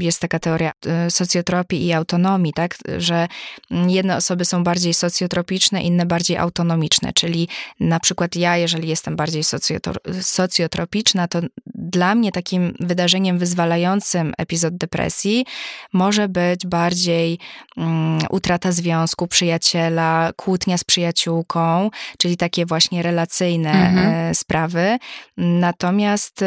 jest taka teoria y, socjotropii i autonomii, tak, że jedne osoby są bardziej socjotropiczne, inne bardziej autonomiczne, czyli na przykład ja, jeżeli jestem bardziej socjotropiczna, to dla mnie takim wydarzeniem wyzwalającym epizod depresji może być bardziej um, utrata związku, przyjaciela, kłótnia z przyjaciółką, czyli takie właśnie relacyjne mhm. E, sprawy. Natomiast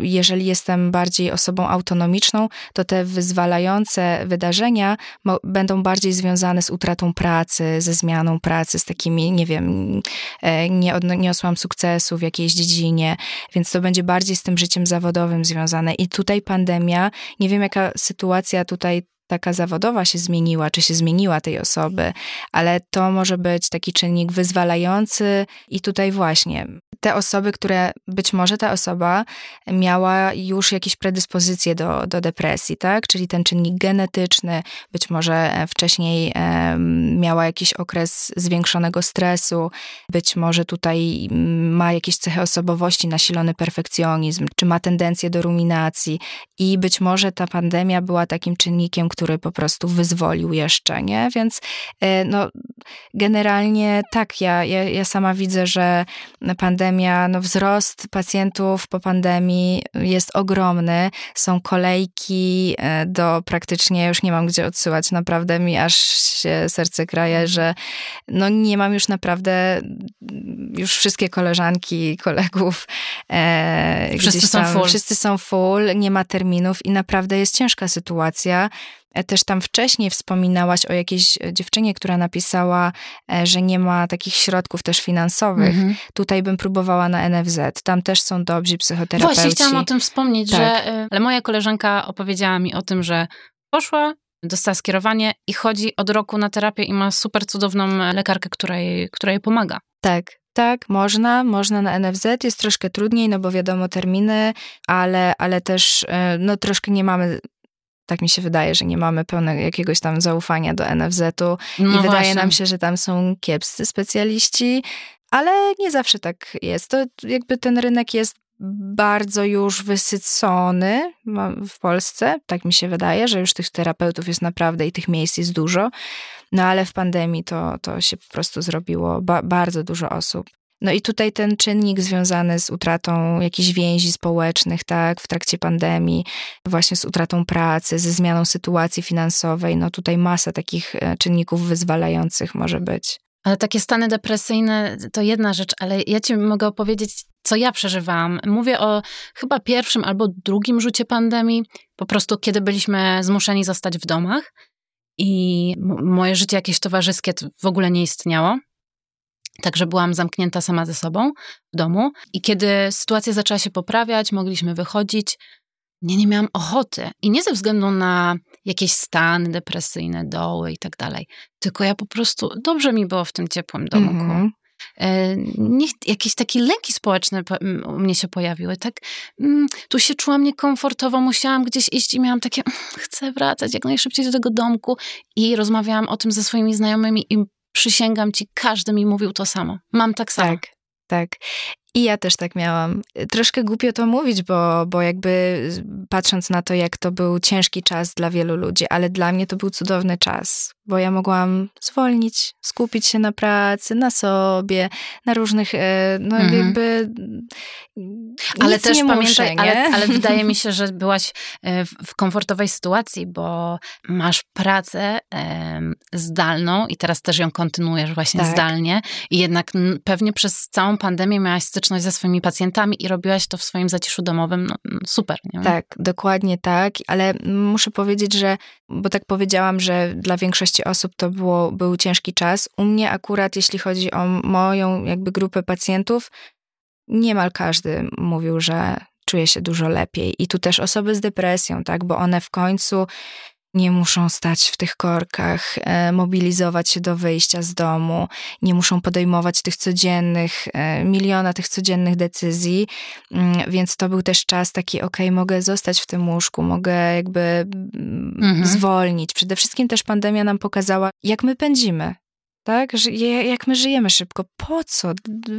jeżeli jestem bardziej osobą autonomiczną, to te wyzwalające wydarzenia będą bardziej związane z utratą pracy, ze zmianą pracy, z takimi, nie wiem, e, nie odniosłam sukcesu w jakiejś dziedzinie, więc to będzie bardziej z tym życiem zawodowym związane. I tutaj pandemia, nie wiem jaka sytuacja tutaj taka zawodowa się zmieniła, czy się zmieniła tej osoby, ale to może być taki czynnik wyzwalający i tutaj właśnie te osoby, które być może ta osoba miała już jakieś predyspozycje do, do depresji, tak? Czyli ten czynnik genetyczny, być może wcześniej e, miała jakiś okres zwiększonego stresu, być może tutaj ma jakieś cechy osobowości, nasilony perfekcjonizm, czy ma tendencję do ruminacji i być może ta pandemia była takim czynnikiem, który po prostu wyzwolił jeszcze, nie? Więc e, no, generalnie tak, ja, ja, ja sama widzę, że pandemia, no wzrost pacjentów po pandemii jest ogromny. Są kolejki e, do praktycznie, już nie mam gdzie odsyłać, naprawdę mi aż się serce kraje, że no nie mam już naprawdę, już wszystkie koleżanki, kolegów e, wszyscy tam, są full. wszyscy są full, nie ma terminów i naprawdę jest ciężka sytuacja. E, też tam wcześniej wspominałaś o jakiejś e, dziewczynie, która napisała, e, że nie ma takich środków też finansowych. Mhm. Tutaj bym próbowała na NFZ. Tam też są dobrzy psychoterapeuci. Właśnie chciałam o tym wspomnieć, tak. że ale moja koleżanka opowiedziała mi o tym, że poszła, dostała skierowanie i chodzi od roku na terapię i ma super cudowną lekarkę, która jej, która jej pomaga. Tak, tak, można, można na NFZ, jest troszkę trudniej, no bo wiadomo terminy, ale, ale też no troszkę nie mamy tak mi się wydaje, że nie mamy pełnego jakiegoś tam zaufania do NFZ-u no i właśnie. wydaje nam się, że tam są kiepscy specjaliści, ale nie zawsze tak jest. To jakby ten rynek jest bardzo już wysycony w Polsce, tak mi się wydaje, że już tych terapeutów jest naprawdę i tych miejsc jest dużo, no ale w pandemii to, to się po prostu zrobiło ba bardzo dużo osób. No i tutaj ten czynnik związany z utratą jakichś więzi społecznych, tak, w trakcie pandemii, właśnie z utratą pracy, ze zmianą sytuacji finansowej, no tutaj masa takich e, czynników wyzwalających może być. Ale takie stany depresyjne to jedna rzecz, ale ja ci mogę opowiedzieć co ja przeżywałam. Mówię o chyba pierwszym albo drugim rzucie pandemii, po prostu kiedy byliśmy zmuszeni zostać w domach i moje życie jakieś towarzyskie w ogóle nie istniało. Także byłam zamknięta sama ze sobą w domu. I kiedy sytuacja zaczęła się poprawiać, mogliśmy wychodzić, nie, nie miałam ochoty. I nie ze względu na jakieś stany depresyjne, doły i tak dalej. Tylko ja po prostu, dobrze mi było w tym ciepłym domku. Mm-hmm. Nie, jakieś takie lęki społeczne u mnie się pojawiły. Tak, mm, tu się czułam niekomfortowo, musiałam gdzieś iść i miałam takie, chcę wracać jak najszybciej do tego domku. I rozmawiałam o tym ze swoimi znajomymi i przysięgam ci, każdy mi mówił to samo. Mam tak samo. Tak, tak. I ja też tak miałam. Troszkę głupio to mówić, bo, bo jakby patrząc na to, jak to był ciężki czas dla wielu ludzi, ale dla mnie to był cudowny czas, bo ja mogłam zwolnić, skupić się na pracy, na sobie, na różnych, e, no mhm. jakby. Ale też pamiętaj, ale, ale, wydaje mi się, że byłaś e, w komfortowej sytuacji, bo masz pracę zdalną i teraz też ją kontynuujesz właśnie tak. zdalnie. I jednak pewnie przez całą pandemię miałaś styczność ze swoimi pacjentami i robiłaś to w swoim zaciszu domowym. No, super. Nie? Tak, dokładnie tak, ale muszę powiedzieć, że, bo tak powiedziałam, że dla większości większości osób to było, był ciężki czas. U mnie akurat, jeśli chodzi o moją jakby grupę pacjentów, niemal każdy mówił, że czuje się dużo lepiej. I tu też osoby z depresją, tak, bo one w końcu nie muszą stać w tych korkach, e, mobilizować się do wyjścia z domu, nie muszą podejmować tych codziennych, e, miliona tych codziennych decyzji, mm, więc to był też czas taki, ok, mogę zostać w tym łóżku, mogę jakby mm, mhm. zwolnić. Przede wszystkim też pandemia nam pokazała, jak my pędzimy, tak? Jak my żyjemy szybko, po co?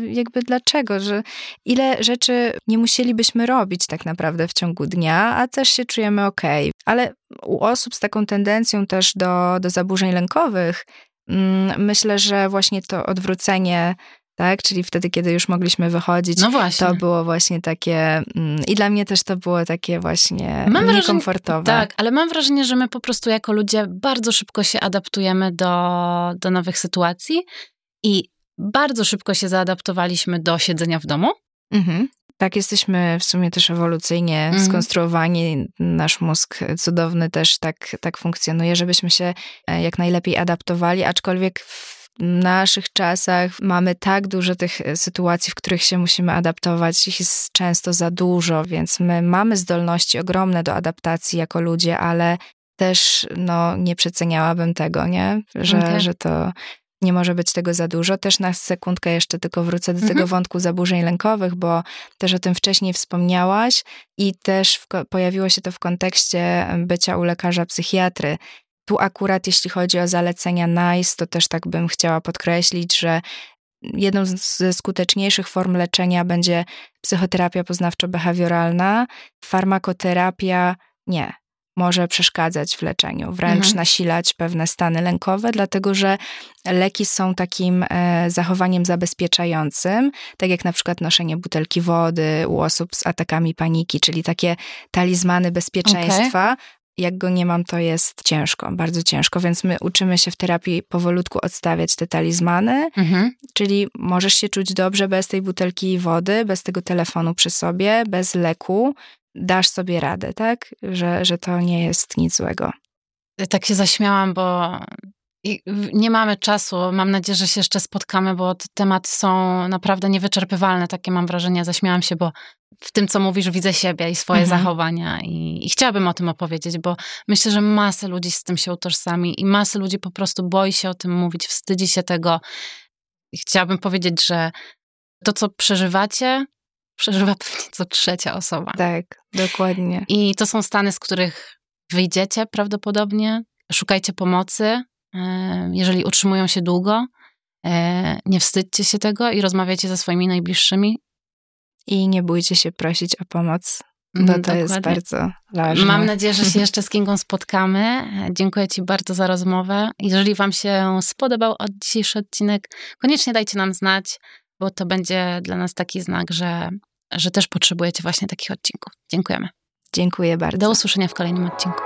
Jakby dlaczego? Że ile rzeczy nie musielibyśmy robić tak naprawdę w ciągu dnia, a też się czujemy ok. Ale u osób z taką tendencją też do, do zaburzeń lękowych, mm, myślę, że właśnie to odwrócenie tak? Czyli wtedy, kiedy już mogliśmy wychodzić, no to było właśnie takie mm, i dla mnie też to było takie właśnie mam niekomfortowe. Wrażenie, tak, ale mam wrażenie, że my po prostu jako ludzie bardzo szybko się adaptujemy do, do nowych sytuacji i bardzo szybko się zaadaptowaliśmy do siedzenia w domu. Mhm. Tak, jesteśmy w sumie też ewolucyjnie mhm. skonstruowani. Nasz mózg cudowny też tak, tak funkcjonuje, żebyśmy się e, jak najlepiej adaptowali, aczkolwiek w naszych czasach mamy tak dużo tych e, sytuacji, w których się musimy adaptować, ich jest często za dużo, więc my mamy zdolności ogromne do adaptacji jako ludzie, ale też no, nie przeceniałabym tego, nie? Że, okay. że to nie może być tego za dużo. Też na sekundkę jeszcze tylko wrócę do mhm. tego wątku zaburzeń lękowych, bo też o tym wcześniej wspomniałaś i też w, pojawiło się to w kontekście bycia u lekarza psychiatry. Tu akurat jeśli chodzi o zalecenia NICE, to też tak bym chciała podkreślić, że jedną ze skuteczniejszych form leczenia będzie psychoterapia poznawczo-behawioralna. Farmakoterapia nie. Może przeszkadzać w leczeniu, wręcz mhm. nasilać pewne stany lękowe, dlatego że leki są takim e, zachowaniem zabezpieczającym, tak jak na przykład noszenie butelki wody u osób z atakami paniki, czyli takie talizmany bezpieczeństwa, okay jak go nie mam, to jest ciężko, bardzo ciężko, więc my uczymy się w terapii powolutku odstawiać te talizmany, mhm. czyli możesz się czuć dobrze bez tej butelki wody, bez tego telefonu przy sobie, bez leku, dasz sobie radę, tak? Że, że to nie jest nic złego. Tak się zaśmiałam, bo nie mamy czasu. Mam nadzieję, że się jeszcze spotkamy, bo te tematy są naprawdę niewyczerpywalne. Takie mam wrażenie. Zaśmiałam się, bo w tym, co mówisz, widzę siebie i swoje mhm. zachowania i, i, chciałabym o tym opowiedzieć, bo myślę, że masę ludzi z tym się utożsami i masę ludzi po prostu boi się o tym mówić, wstydzi się tego. I chciałabym powiedzieć, że to, co przeżywacie, przeżywa pewnie co trzecia osoba. Tak, dokładnie. I to są stany, z których wyjdziecie prawdopodobnie. Szukajcie pomocy, e, jeżeli utrzymują się długo. E, nie wstydźcie się tego i rozmawiajcie ze swoimi najbliższymi i nie bójcie się prosić o pomoc, bo to Dokładnie. jest bardzo ważne. Mam nadzieję, że się jeszcze z Kingą spotkamy. Dziękuję Ci bardzo za rozmowę. Jeżeli Wam się spodobał dzisiejszy odcinek, koniecznie dajcie nam znać, bo to będzie dla nas taki znak, że, że też potrzebujecie właśnie takich odcinków. Dziękujemy. Dziękuję bardzo. Do usłyszenia w kolejnym odcinku.